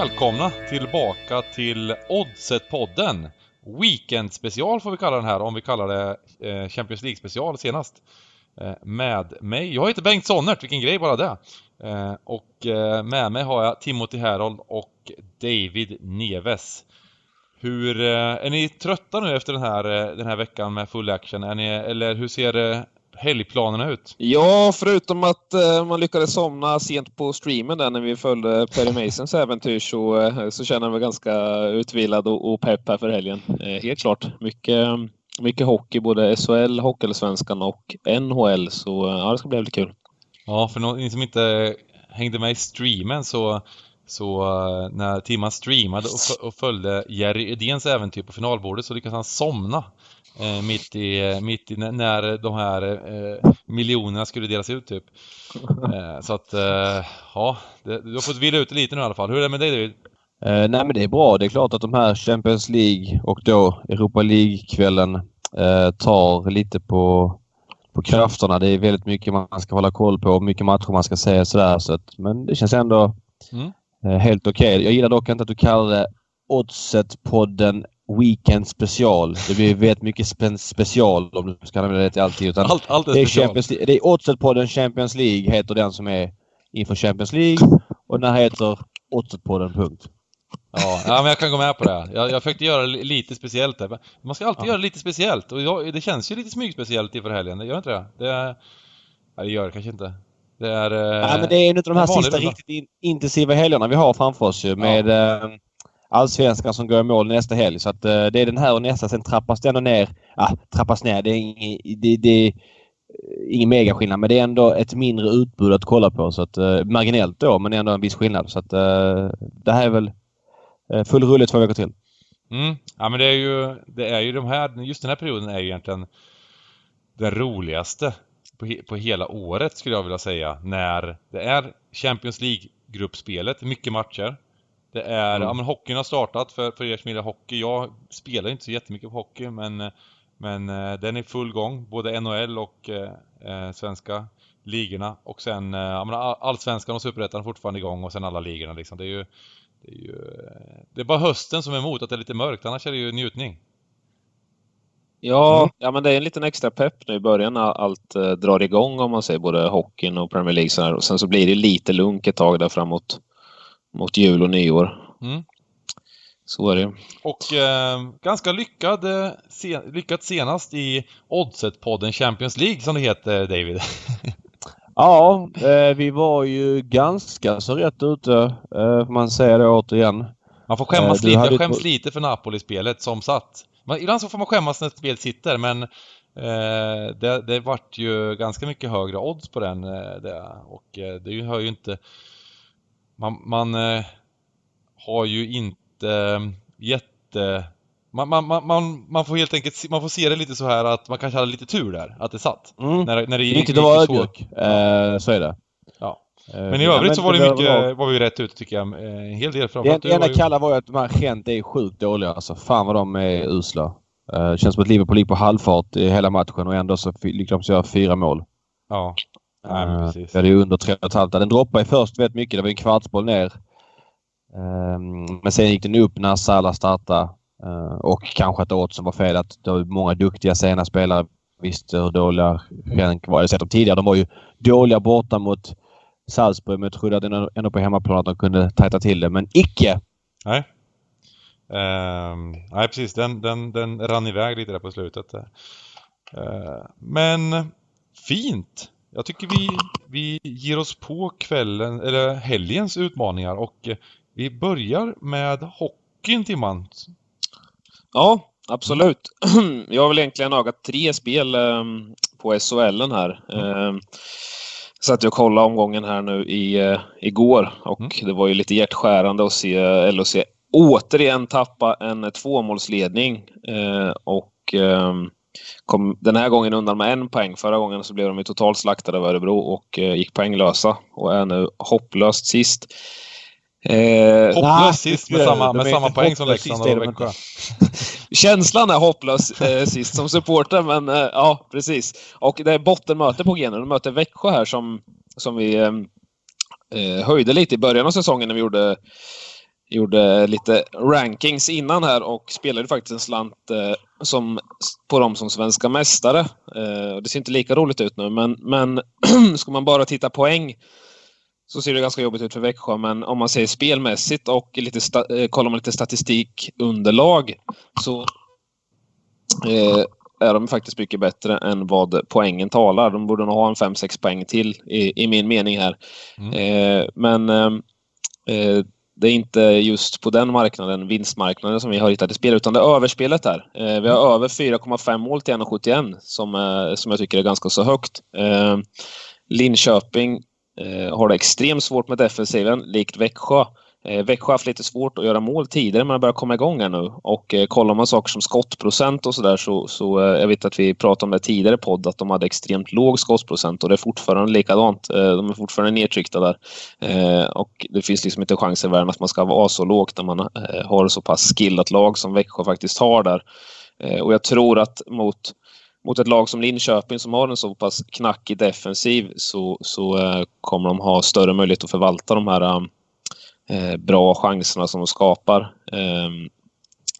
välkomna tillbaka till Oddset-podden. Weekend special får vi kalla den här, om vi kallar det eh, Champions League special senast. Eh, med mig, jag heter Bengt Sonnert, vilken grej bara det. Eh, och med mig har jag Timothy Herold och David Neves. Hur, är ni trötta nu efter den här, den här veckan med full action? Är ni, eller hur ser helgplanerna ut? Ja, förutom att eh, man lyckades somna sent på streamen där när vi följde Perry Masons äventyr så, eh, så känner jag mig ganska utvilad och, och pepp här för helgen. Eh, helt klart. Mycket, mycket hockey, både SHL, Hockeyallsvenskan och NHL, så ja, det ska bli väldigt kul. Ja, för ni som inte hängde med i streamen så så uh, när Timman streamade och, följde Jerry Edéns äventyr på finalbordet så lyckades han somna eh, mitt, i, eh, mitt i när de här eh, miljonerna skulle delas ut typ. Eh, så att, eh, ja, det, du har fått vila ut lite nu i alla fall. Hur är det med dig David? Eh, nej men det är bra. Det är klart att de här Champions League och då Europa League-kvällen tar lite på, på krafterna. Det är väldigt mycket man ska hålla koll på, mycket matcher man ska se sådär. Så att, men det känns ändå mm. helt okej. Okay. Jag gillar dock inte att du kallar det Oddset-podden Weekend special. Det blir väldigt mycket spe special om du ska använda det till alltid. Utan allt, allt är, det är Champions Det är Oddset-podden Champions League heter den som är inför Champions League och den här heter Oddset-podden punkt. Ja, ja, men jag kan gå med på det. Jag, jag försökte göra lite speciellt där. Man ska alltid ja. göra lite speciellt och jag, det känns ju lite smygspeciellt inför helgen, det gör inte det? Det, nej, det gör det kanske inte. Det är... Ja, men det är en av de här sista riktigt in, intensiva helgerna vi har framför oss ju med ja allsvenskan som går i mål nästa helg. Så att, eh, det är den här och nästa. Sen trappas det ändå ner. Ah, trappas ner. Det är, ingen, det, det är ingen megaskillnad men det är ändå ett mindre utbud att kolla på. Så att, eh, marginellt då men ändå en viss skillnad. Så att, eh, det här är väl full rulle två veckor till. Mm. Ja men det är ju, det är ju de här, just den här perioden är ju egentligen den roligaste på, he, på hela året skulle jag vilja säga. När det är Champions League-gruppspelet, mycket matcher. Det är, mm. ja men hockeyn har startat för, för er som gillar hockey. Jag spelar inte så jättemycket på hockey men, men eh, den är full gång. Både NHL och eh, eh, svenska ligorna. Och sen, eh, ja men allsvenskan och superettan är fortfarande igång och sen alla ligorna liksom. Det är ju, det är ju, det är bara hösten som är emot att det är lite mörkt, annars är det ju njutning. Ja, mm. ja men det är en liten extra pepp nu i början när allt eh, drar igång om man säger både hockeyn och Premier League. Så här. Och sen så blir det lite lunk ett tag där framåt mot jul och nyår. Mm. Så är det. Och eh, ganska lyckad, eh, se, lyckat senast i Oddset-podden Champions League som det heter David. ja, eh, vi var ju ganska så rätt ute eh, får man säga det återigen. Man får skämmas eh, lite, jag skäms lite för Napoli-spelet som satt. Man, ibland så får man skämmas när ett spel sitter men eh, det, det vart ju ganska mycket högre odds på den det, och det hör ju inte man, man eh, har ju inte eh, jätte... Man, man, man, man får helt enkelt man får se det lite så här att man kanske hade lite tur där, att det satt. Mm. När, när det gick, att vara ödmjuk, eh, så är det. Ja. Eh, men i övrigt så var det mycket, var vi rätt ute tycker jag. Eh, en hel del framförallt. Det enda kalla var ju att de här Gent är sjukt dåliga alltså. Fan vad de är usla. Uh, känns som att Liverpool gick på halvfart i hela matchen och ändå så lyckades de göra fyra mål. Ja. Nej, men precis. Det är under 3,5. Den droppade först väldigt mycket. Det var en kvartsboll ner. Ehm, men sen gick den upp när Salah startade. Ehm, och kanske att oddsen var fel. Att det var många duktiga sena spelare visste hur dåliga Schenk var. Jag har sett dem tidigare. De var ju dåliga borta mot Salzburg men jag trodde att ändå på hemmaplan att de kunde tajta till det. Men icke! Nej. Uh, nej precis, den, den, den rann iväg lite där på slutet. Uh, men fint! Jag tycker vi, vi ger oss på kvällen, eller helgens utmaningar och eh, vi börjar med hockeyn Timman. Ja, absolut. Jag har väl egentligen ögat tre spel ehm, på SHL här. Mm. Så att jag kollade omgången här nu i, uh, igår och mm. det var ju lite hjärtskärande att se LHC återigen tappa en tvåmålsledning. Uh, och um, kom den här gången undan med en poäng. Förra gången så blev de ju totalt slaktade av Örebro och eh, gick poänglösa och är nu hopplöst sist. Eh, hopplöst sist med samma, med samma poäng som Leksand och Växjö. Känslan är hopplös eh, sist som supporter, men eh, ja, precis. Och det är bottenmöte på G De möter Växjö här som, som vi eh, eh, höjde lite i början av säsongen när vi gjorde gjorde lite rankings innan här och spelade faktiskt en slant eh, som, på dem som svenska mästare. Eh, det ser inte lika roligt ut nu, men, men ska man bara titta poäng så ser det ganska jobbigt ut för Växjö. Men om man ser spelmässigt och lite sta- kollar man lite statistikunderlag så eh, är de faktiskt mycket bättre än vad poängen talar. De borde nog ha en 5-6 poäng till i, i, min mening här. Mm. Eh, men eh, det är inte just på den marknaden, vinstmarknaden, som vi har hittat i spel, utan det är överspelet här. Eh, vi har över 4,5 mål till 1,71 som, eh, som jag tycker är ganska så högt. Eh, Linköping har det extremt svårt med defensiven, likt Växjö. Eh, Växjö har haft lite svårt att göra mål tidigare, men har börjat komma igång här nu. Och eh, kollar man saker som skottprocent och sådär så, så eh, jag vet att vi pratade om det tidigare podd att de hade extremt låg skottprocent och det är fortfarande likadant. Eh, de är fortfarande nedtryckta där. Eh, och det finns liksom inte chans i världen att man ska vara så lågt när man eh, har så pass skillat lag som Växjö faktiskt har där. Eh, och jag tror att mot mot ett lag som Linköping som har en så pass knackig defensiv så, så eh, kommer de ha större möjlighet att förvalta de här eh, Eh, bra chanserna som de skapar. Ehm,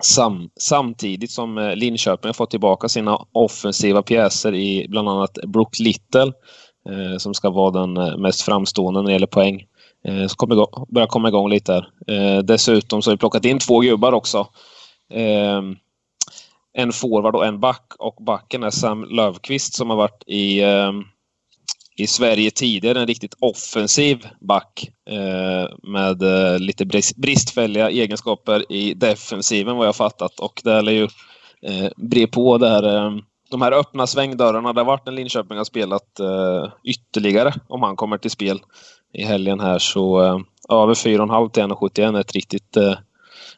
sam, samtidigt som eh, Linköping har fått tillbaka sina offensiva pjäser i bland annat Brook Little eh, som ska vara den eh, mest framstående när det gäller poäng. Eh, så kommer igång, börjar komma igång lite här. Eh, dessutom så har vi plockat in två gubbar också. Eh, en forward och en back och backen är Sam Lövqvist som har varit i ehm, i Sverige tidigare en riktigt offensiv back eh, med eh, lite bristfälliga egenskaper i defensiven vad jag fattat. Och det lär ju eh, bre på där, eh, de här öppna svängdörrarna. Det har varit Linköping har spelat eh, ytterligare om han kommer till spel i helgen här. Så eh, över 4,5 till 1,71 är ett riktigt, eh,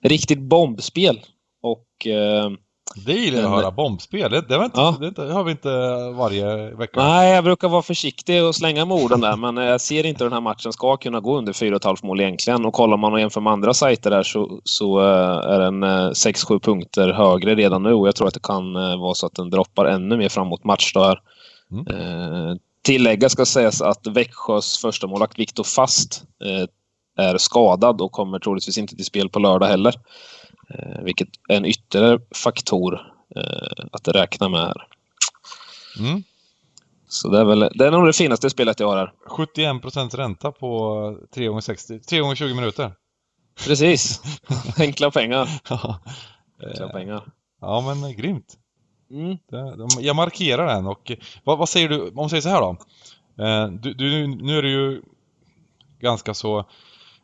riktigt bombspel. Och eh, det gillar jag att höra, bombspel. Det, det, inte, ja. det, har vi inte varje vecka. Nej, jag brukar vara försiktig och slänga med orden där, men jag ser inte hur den här matchen ska kunna gå under 4,5 mål egentligen. Och kollar man och jämför med andra sajter där så, så eh, är den 6-7 eh, punkter högre redan nu och jag tror att det kan eh, vara så att den droppar ännu mer framåt matchdagar. Mm. Eh, tillägga ska sägas att Växjös första målakt Viktor Fast eh, är skadad och kommer troligtvis inte till spel på lördag heller. Eh, vilket är en ytterligare faktor eh, att räkna med här. Mm. Så det är väl det är nog det finaste spelet jag har här. 71% ränta på 3 gånger 60, 3 gånger 20 minuter. Precis. Enkla pengar. Enkla pengar. Ja men grymt. Mm. Jag markerar den och vad, vad, säger du, om man säger så här då. Eh, du, du, nu är det ju ganska så,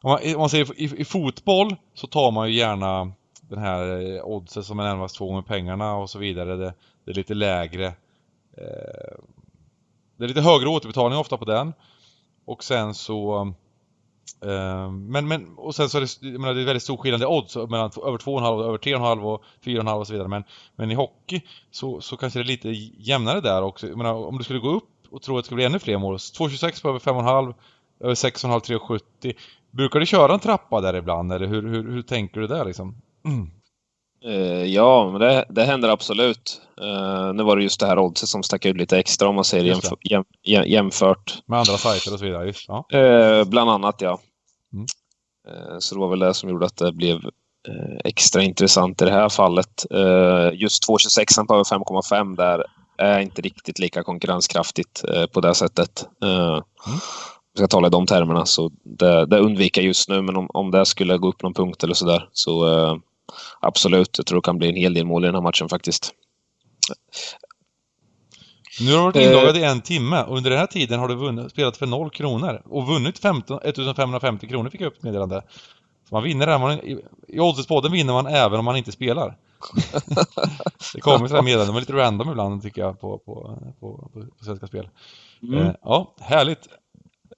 om man, om man säger i, i, fotboll så tar man ju gärna den här oddsen oddset som är närmast två gånger pengarna och så vidare. Det, det är lite lägre. Eh, det är lite högre återbetalning ofta på den. Och sen så eh, men, men, och sen så är det, jag menar, det är väldigt stor skillnad i odds mellan över 2,5, över 3,5 och 4,5 och så vidare. Men, men i hockey så, så kanske det är lite jämnare där också. Jag menar, om du skulle gå upp och tro att det skulle bli ännu fler mål. 2,26 på över 5,5, över 6,5, 3,70. Brukar du köra en trappa där ibland eller hur, hur, hur tänker du där liksom? Mm. Uh, ja, men det, det händer absolut. Uh, nu var det just det här oddset som stack ut lite extra om man säger jämf jäm, jäm, jämfört. Med andra sajter och så vidare, just, ja. Uh, bland annat, ja. Mm. så det var väl det som gjorde att det blev extra intressant i det här fallet. just 2,26 på över 5,5 där är inte riktigt lika konkurrenskraftigt på det sättet. Mm ska tala i de termerna. Så det, det undviker just nu, men om, om det skulle gå upp någon punkt eller sådär så eh, absolut, jag tror det kan bli en hel del mål i den här matchen faktiskt. Nu har du varit inloggad i en timme och under den här tiden har du vunnit, spelat för 0 kronor och vunnit 15, 1550 kronor fick jag upp ett meddelande. Så man vinner man, i, Oddset-podden vinner man även om man inte spelar. det kommer sådana meddelanden, de är lite random ibland tycker jag på, på, på, på, på Svenska Spel. Mm. Eh, ja, härligt.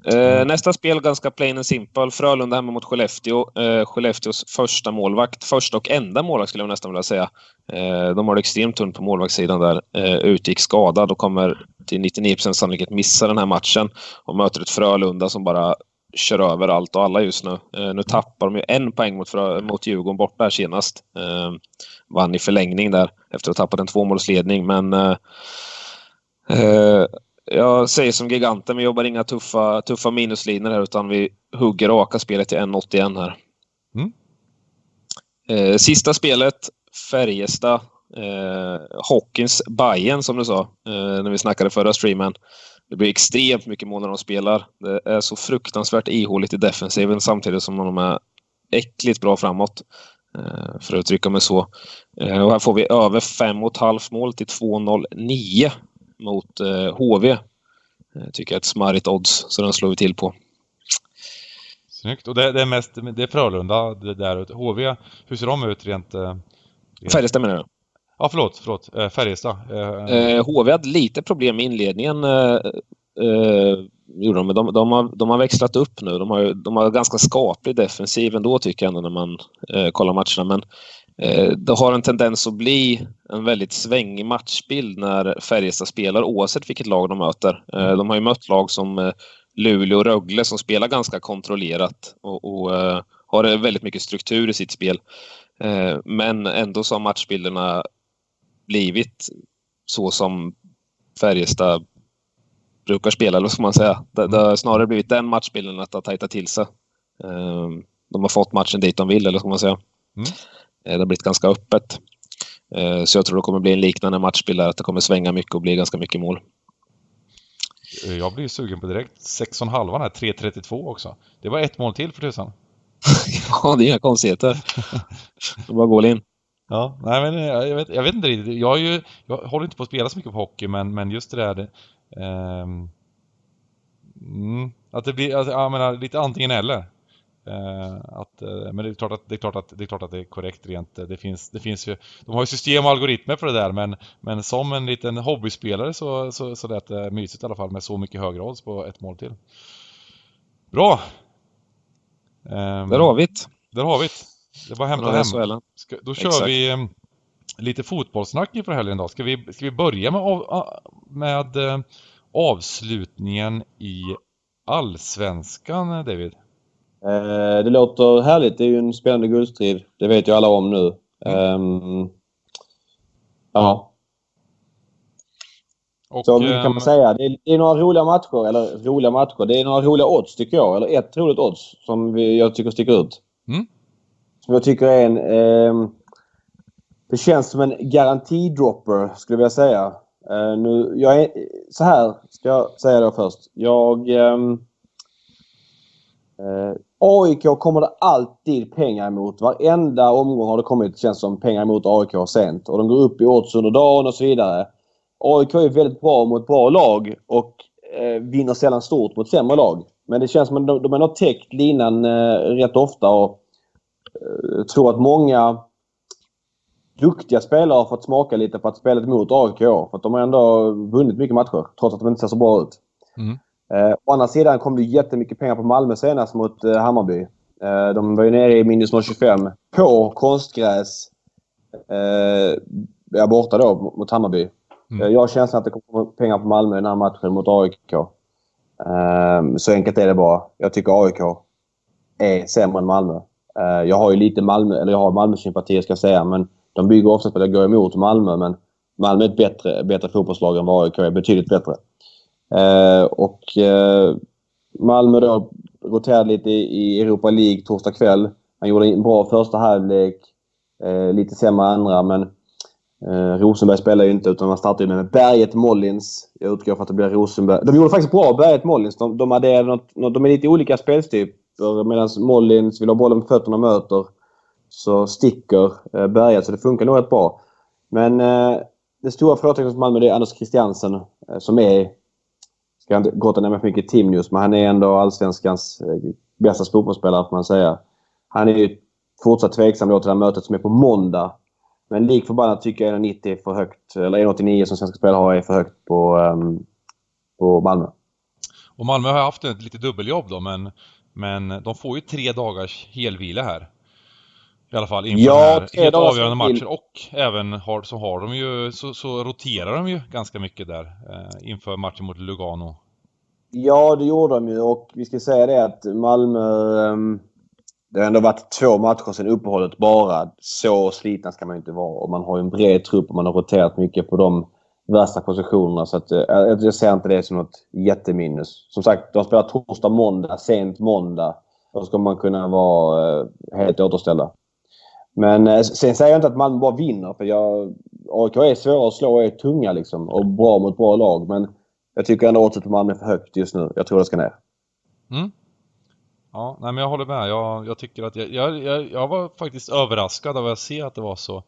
Mm. Eh, nästa spel ganska plain and simple. Frölunda hemma mot Skellefteå. Eh, Skellefteås första målvakt. Första och enda målvakt skulle jag nästan vilja säga. Eh, de har det extremt tunt på målvaktssidan där. Utgick skadad och kommer till 99 sannolikhet missa den här matchen. Och möter ett Frölunda som bara kör över allt och alla just nu. Nu tappar de ju en poäng mot, mot Djurgården bort där senast. Vann i förlängning där efter att ha tappat en tvåmålsledning. Men jag säger som giganten, vi jobbar inga tuffa, tuffa minuslinjer här utan vi hugger raka spelet till 1,81 här. Mm. Eh, sista spelet, Färjestad. Eh, Hockeyns Bayern som du sa eh, när vi snackade förra streamen. Det blir extremt mycket mål när de spelar. Det är så fruktansvärt ihåligt i defensiven samtidigt som de är äckligt bra framåt. Eh, för att uttrycka mig så. Eh, och här får vi över 5,5 mål till 2,09 mot HV. Eh, tycker jag är ett smarrigt odds, så den slår vi till på. Snyggt. Och det, det är mest det är Frölunda det där. HV, hur ser de ut rent... rent... Färjestad menar du? Ja, förlåt. förlåt. Eh, Färjestad. Eh, HV hade lite problem med inledningen. Eh, gjorde de, de, de, har, de har växlat upp nu. De har, de har ganska skaplig defensiv ändå tycker jag ändå när man eh, kollar matcherna. Men eh, Eh, det har en tendens att bli en väldigt svängig matchbild när Färjestad spelar oavsett vilket lag de möter. Eh, de har ju mött lag som eh, Luleå och Rögle som spelar ganska kontrollerat och, och har väldigt mycket struktur i sitt spel. Men ändå så har matchbilderna blivit så som Färjestad brukar spela, eller vad ska man säga. Det, det har snarare blivit den matchbilden att det har tajtat till sig. De har fått matchen dit de vill, eller vad ska man säga. Mm. Eh, det har blivit ganska öppet. Eh, så jag tror det kommer bli en liknande matchbild där, att det kommer svänga mycket och bli ganska mycket mål. Eh, jag blir sugen på direkt 6,5 här, 3.32 också. Det var ett mål till för tusan. ja, det är inga konstigheter. Det bara gå in. Ja, nej men jag vet, jag vet inte riktigt. Jag, ju, jag håller inte på att spela så mycket på hockey, men, men just det där Um, mm, att det blir, alltså, jag menar, lite antingen eller. Uh, att, uh, men det är, klart att, det är klart att det är klart att det är korrekt rent. Det finns, det finns ju, de har ju system och algoritmer för det där men, men som en liten hobbyspelare så, så, så lät det mysigt i alla fall med så mycket högre odds på ett mål till. Bra! Um, där har vi det. Där har vi det. Det var hämta hem. Ska, då kör Exakt. vi um, lite fotbollssnack inför helgen då. Ska vi, ska vi börja med, av, med avslutningen i Allsvenskan, David? Eh, det låter härligt. Det är ju en spännande guldstrid. Det vet ju alla om nu. Um, ja. Och, så kan man ehm, säga. Det är, det är, några roliga matcher. Eller roliga matcher. Det är några roliga odds tycker jag. Eller ett roligt odds som vi, jag tycker sticker ut. Mm. Som jag tycker är en... Eh, det känns som en garantidropper skulle jag vilja säga. Uh, nu, jag är, så här ska jag säga då först. Jag... Um, uh, AIK kommer det alltid pengar emot. Varenda omgång har det kommit, känns som, pengar emot AIK sent. Och de går upp i odds under dagen och så vidare. AIK är väldigt bra mot bra lag och eh, vinner sällan stort mot sämre lag. Men det känns som att de, de har täckt linan eh, rätt ofta och jag tror att många duktiga spelare har fått smaka lite på att spela mot AIK För att de har ändå vunnit mycket matcher trots att de inte ser så bra ut. Mm. Eh, å andra sidan kom det jättemycket pengar på Malmö senast mot eh, Hammarby. Eh, de var ju nere i minus 0,25 på konstgräs. Eh, borta då mot Hammarby. Mm. Eh, jag har känslan att det kommer pengar på Malmö i den här matchen mot AIK. Eh, så enkelt är det bara. Jag tycker AIK är sämre än Malmö. Eh, jag har ju lite Malmö, eller jag har Malmö-sympatier ska jag säga, men de bygger ofta på att gå emot Malmö, men Malmö är ett bättre, bättre fotbollslag än vad AIK är. Betydligt bättre. Eh, och eh, Malmö då roterade lite i Europa League torsdag kväll. Han gjorde en bra första halvlek. Eh, lite sämre andra, men eh, Rosenberg spelar ju inte utan man startar ju med Berget Mollins. Jag utgår från att det blir Rosenberg. De gjorde faktiskt bra, Berget Mollins. De, de, hade något, något, de är lite olika spelstyper medan Mollins vill ha bollen på fötterna och möter så sticker eh, Berget. så det funkar nog rätt bra. Men eh, det stora frågetecknet hos Malmö det är Anders Christiansen eh, som är, ska inte grotta ner mig för mycket i Timnius, men han är ändå allsvenskans eh, bästa fotbollsspelare får man säga. Han är ju fortsatt tveksam då till det här mötet som är på måndag. Men lik förbannat tycker jag 1,90 är för högt, eller 1,89 som Svenska Spel har är för högt på, um, på Malmö. Och Malmö har haft ett lite dubbeljobb då, men, men de får ju tre dagars helvila här. I alla fall inför ja, den här helt avgörande matchen och även har, så har de ju så, så roterar de ju ganska mycket där eh, inför matchen mot Lugano. Ja, det gjorde de ju och vi ska säga det att Malmö... Eh, det har ändå varit två matcher sedan uppehållet bara. Så slitna ska man ju inte vara och man har ju en bred trupp och man har roterat mycket på de värsta positionerna. Så att, eh, jag ser inte det som något jätteminus. Som sagt, de spelar torsdag, måndag, sent måndag. Då ska man kunna vara eh, helt återställda. Men eh, sen säger jag inte att Malmö bara vinner. För jag, AIK är svåra att slå, är tunga liksom. Och bra mot bra lag. Men jag tycker ändå oddset på Malmö är för högt just nu. Jag tror det ska ner. Mm. Ja, nej men jag håller med. Jag, jag tycker att jag, jag, jag, var faktiskt överraskad av att se att det var så.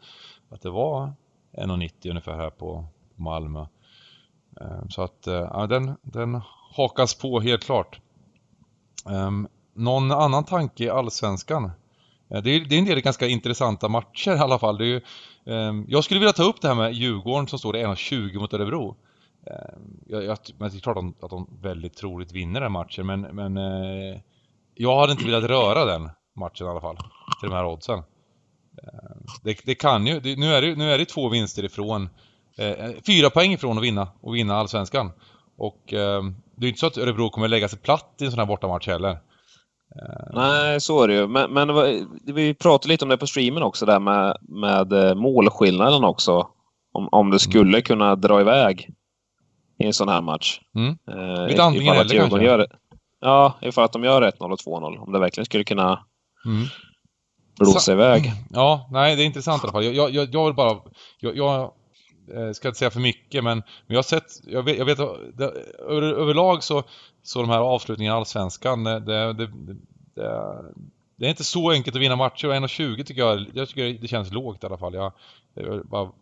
Att det var 1,90 ungefär här på Malmö. Eh, så att eh, ja, den, den hakas på helt klart. Ehm, någon annan tanke i Allsvenskan? Eh, det är, det är en del ganska intressanta matcher i alla fall. Det är ju, ehm, jag skulle vilja ta upp det här med Djurgården som står det 1,20 mot Örebro. Ehm, jag, jag, men det är klart att de, att de väldigt troligt vinner den matchen men, men eh, jag hade inte velat röra den matchen i alla fall. Till de här oddsen. Ehm, det, det, kan ju, det, nu, är det, nu är det två vinster ifrån. Eh, fyra poäng ifrån att vinna och vinna Allsvenskan. Och det är inte så att Örebro kommer lägga sig platt i en sån här bortamatch heller. Eh, Nej, så är det ju. Men, men vi pratade lite om det på streamen också, där med, med eh, målskillnaden också. Om, om det skulle mm. kunna dra iväg i en sån här match. Mm. Eh, Lite antingen eller kanske? Gör, ja, ifall att de gör 1-0 och 2-0. Om det verkligen skulle kunna mm. blåsa iväg. Ja, nej, det är intressant i alla fall. Jag, jag, jag vill bara... Jag, jag eh, ska inte säga för mycket men, men jag har sett, jag vet, jag vet det, över, överlag så, så de här avslutningarna i Allsvenskan, det, det, det, det, är inte så enkelt att vinna matcher och 1,20 tycker jag, jag tycker det känns lågt i alla fall. Jag, jag, bara,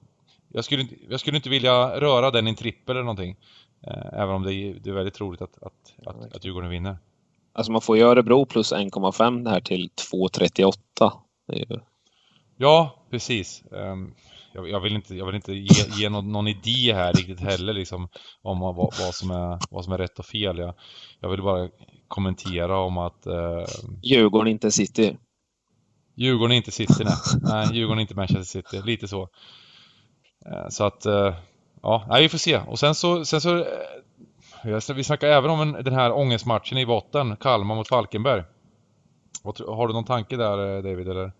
jag, skulle, inte, jag skulle inte vilja röra den i en trippel eller någonting. Eh, även om det är, det är väldigt troligt att, att, att, att Djurgården vinner. Alltså man får ju Örebro plus 1,5 här till 2,38. Ju... Ja, precis. Jag, jag, vill inte, jag vill inte ge, ge någon, någon, idé här riktigt heller liksom om vad, vad, som, är, vad som är rätt och fel. Jag, jag vill bara kommentera om att... Eh, Djurgården inte City. Djurgården inte City, nej. nej. Djurgården inte Manchester City. Lite så. Eh, så att, eh, ja, nej, vi får se. Och sen så, sen så eh, vi snackar även om en, den här ångestmatchen i botten, Kalmar mot Falkenberg. Har du någon tanke där, David, eller?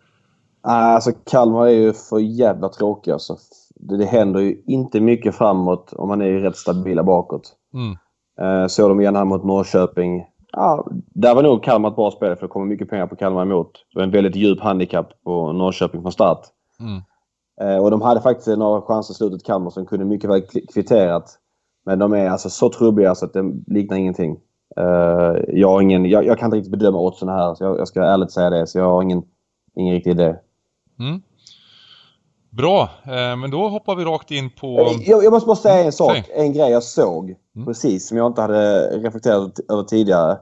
Alltså Kalmar är ju för jävla tråkiga. Alltså. Det, det händer ju inte mycket framåt om man är rätt stabila bakåt. Mm. Eh, såg de igen här mot Norrköping. Ja, där var nog Kalmar ett bra spel för det kommer mycket pengar på Kalmar emot. Det var en väldigt djup handikapp på Norrköping från start. Mm. Eh, och de hade faktiskt några chanser i slutet, Kalmar, som kunde mycket väl kvitterat. Men de är alltså så trubbiga så att det liknar ingenting. Uh, jag, har ingen, jag, jag, kan inte riktigt bedöma oddsen här, så jag, jag, ska ärligt säga det. Så jag har ingen, ingen riktig idé. Mm. Bra, eh, men då hoppar vi rakt in på... Eh, jag, jag måste bara säga en sak, Säg. en grej jag såg mm. precis som jag inte hade reflekterat över tidigare.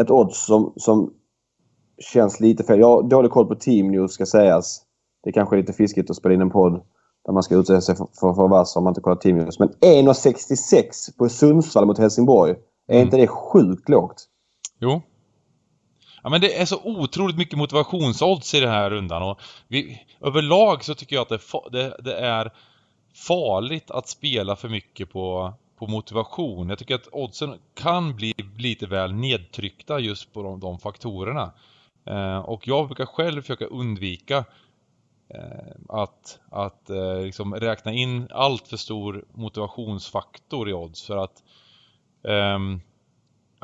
Ett odds som, som känns lite fel. Jag har dålig koll på Team News ska sägas. Det är kanske är lite fiskigt att spela in en podd där man ska utsätta sig för, för, för vass om man inte kollar Team News. Men 1,66 på Sundsvall mot Helsingborg. Är mm. inte det sjukt lågt? Jo, Ja men det är så otroligt mycket motivationsodds i den här rundan och vi, överlag så tycker jag att det, det, det, är farligt att spela för mycket på, på motivation. Jag tycker att oddsen kan bli lite väl nedtryckta just på de, de faktorerna. Eh, och jag brukar själv försöka undvika eh, att, att eh, liksom räkna in allt för stor motivationsfaktor i odds för att ehm,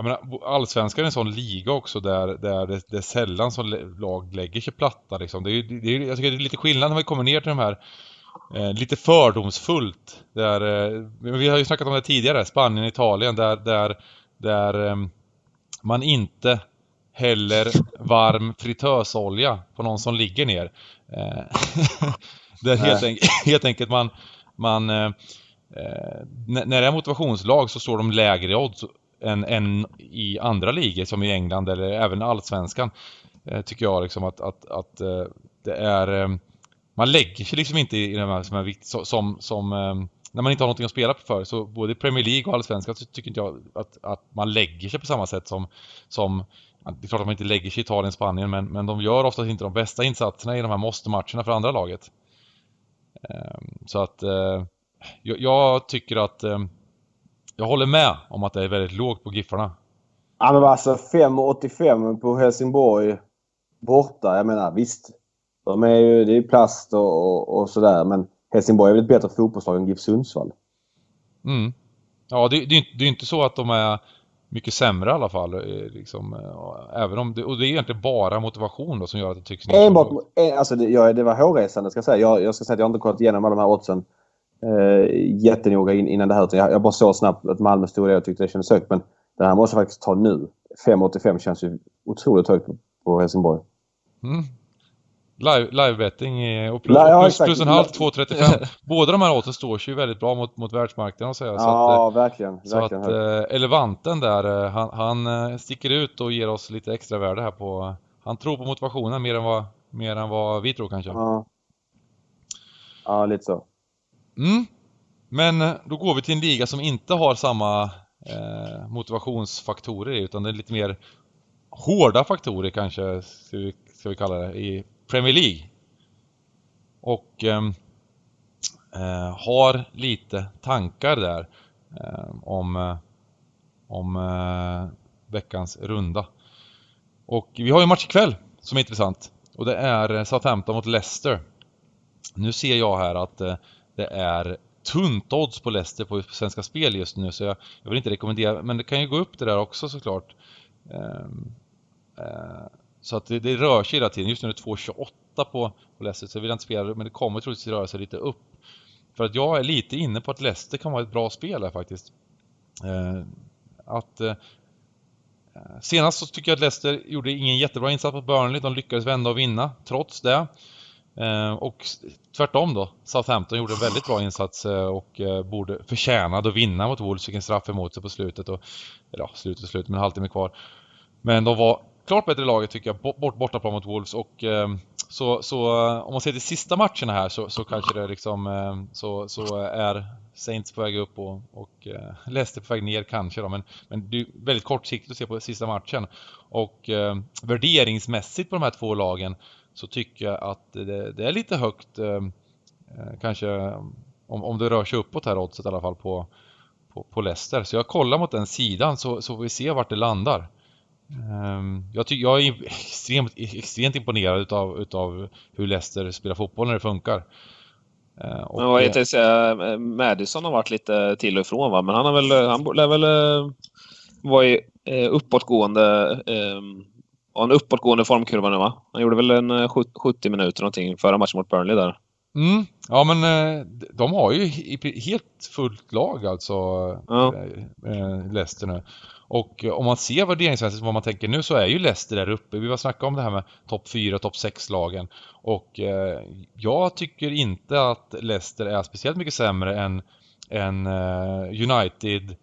jag menar, allsvenskan är en sån liga också där, där det, det är sällan som lag lägger sig platta liksom. Det är, det är, jag tycker det är lite skillnad när vi kommer ner till de här eh, lite fördomsfullt. Där, eh, vi har ju snackat om det tidigare, Spanien, Italien, där, där, där eh, man inte häller varm fritösolja på någon som ligger ner. Eh, där helt, enk helt enkelt man, man eh, eh, när det är motivationslag så står de lägre odds än, än i andra ligor som i England eller även allsvenskan. Eh, tycker jag liksom att, att, att eh, det är... Eh, man lägger sig liksom inte i de här som är viktiga, som, som när man inte har någonting att spela för. Så både Premier League och Allsvenskan så tycker inte jag att, att man lägger sig på samma sätt som, som det är klart att man inte lägger sig i Italien, Spanien, men, men de gör oftast inte de bästa insatserna i de här måste-matcherna för andra laget. Ehm, så att jag, jag tycker att ehm, jag håller med om att det är väldigt lågt på Giffarna. Ja men alltså 5,85 på Helsingborg borta. Jag menar visst. De är ju, det är plast och, och, och sådär men Helsingborg är väl ett bättre fotbollslag än GIF Sundsvall. Mm. Ja det, det, det är inte så att de är mycket sämre i alla fall. Eh, liksom, eh, även om det, och det är egentligen bara motivation då som gör att det tycks... Enbart, alltså det, ja, det var hårresande ska jag säga. Jag, jag ska säga att jag inte kollat igenom alla de här oddsen eh, jättenoga innan det här. Jag, jag bara såg snabbt att Malmö stod där och tyckte det kändes högt. Men det här måste jag faktiskt ta nu. 5,85 känns ju otroligt högt på, Helsingborg. Mm. Live, live-betting och plus, ja, plus, plus en halv 2,35. Båda de här oddsen står sig ju väldigt bra mot, mot världsmarknaden. Så ja, att, verkligen. Så verkligen. att eh, Elevanten där, eh, han, han eh, sticker ut och ger oss lite extra värde här på... Han tror på motivationen mer än vad, mer än vad vi tror kanske. Ja, ja lite så. Mm. Men eh, då går vi till en liga som inte har samma eh, motivationsfaktorer utan det är lite mer hårda faktorer kanske, ska vi, ska vi kalla det, i Premier League. Och ehm, eh, har lite tankar där eh, om, eh, om eh, veckans runda. Och vi har ju match ikväll som är intressant. Och det är eh, Southampton mot Leicester. Nu ser jag här att eh, det är tunt odds på Leicester på Svenska Spel just nu så jag, jag vill inte rekommendera, men det kan ju gå upp det där också såklart. Um, uh, så att det, det, rör sig hela tiden. Just nu är det 2,28 på, på Leicester så jag vill inte spela men det kommer troligtvis röra sig lite upp. För att jag är lite inne på att Leicester kan vara ett bra spel här faktiskt. Uh, att uh, Senast så tycker jag att Leicester gjorde ingen jättebra insats på Burnley. De lyckades vända och vinna trots det. Eh, och tvärtom då, Southampton gjorde en väldigt bra insats eh, och eh, borde förtjänade att vinna mot Wolves, fick en straff emot sig på slutet och, ja, slutet och slutet, men en halvtimme kvar. Men de var klart bättre laget tycker jag, bort, bortaplan mot Wolves och så, så om man ser till sista matcherna här så, så kanske det liksom så, så är Saints på väg upp och, och Leicester på väg ner kanske då, men, men det är väldigt kortsiktigt att se på sista matchen. Och värderingsmässigt på de här två lagen så tycker jag att det, det är lite högt eh, eh, kanske om, om det rör sig uppåt här oddset i alla fall på, på, på Leicester. Så jag kollar mot den sidan så, så får vi se vart det landar. Um, jag, ty, jag är extremt, extremt imponerad utav, utav hur Leicester spelar fotboll när det funkar. Uh, och, men vad heter säga, Madison har varit lite till och ifrån va? Men han har väl, han lär väl vara i uppåtgående um, och en uppåtgående formkurva nu va? Han gjorde väl en 70 eh, minuter någonting förra matchen mot Burnley där. Mm. Ja men eh, de har ju helt fullt lag alltså ja. Eh, Leicester nu. Och om man ser värderingsmässigt vad man tänker nu så är ju Leicester där uppe. Vi var snacka om det här med topp 4 topp 6 lagen. Och jag tycker inte att Leicester är speciellt mycket sämre än, än United,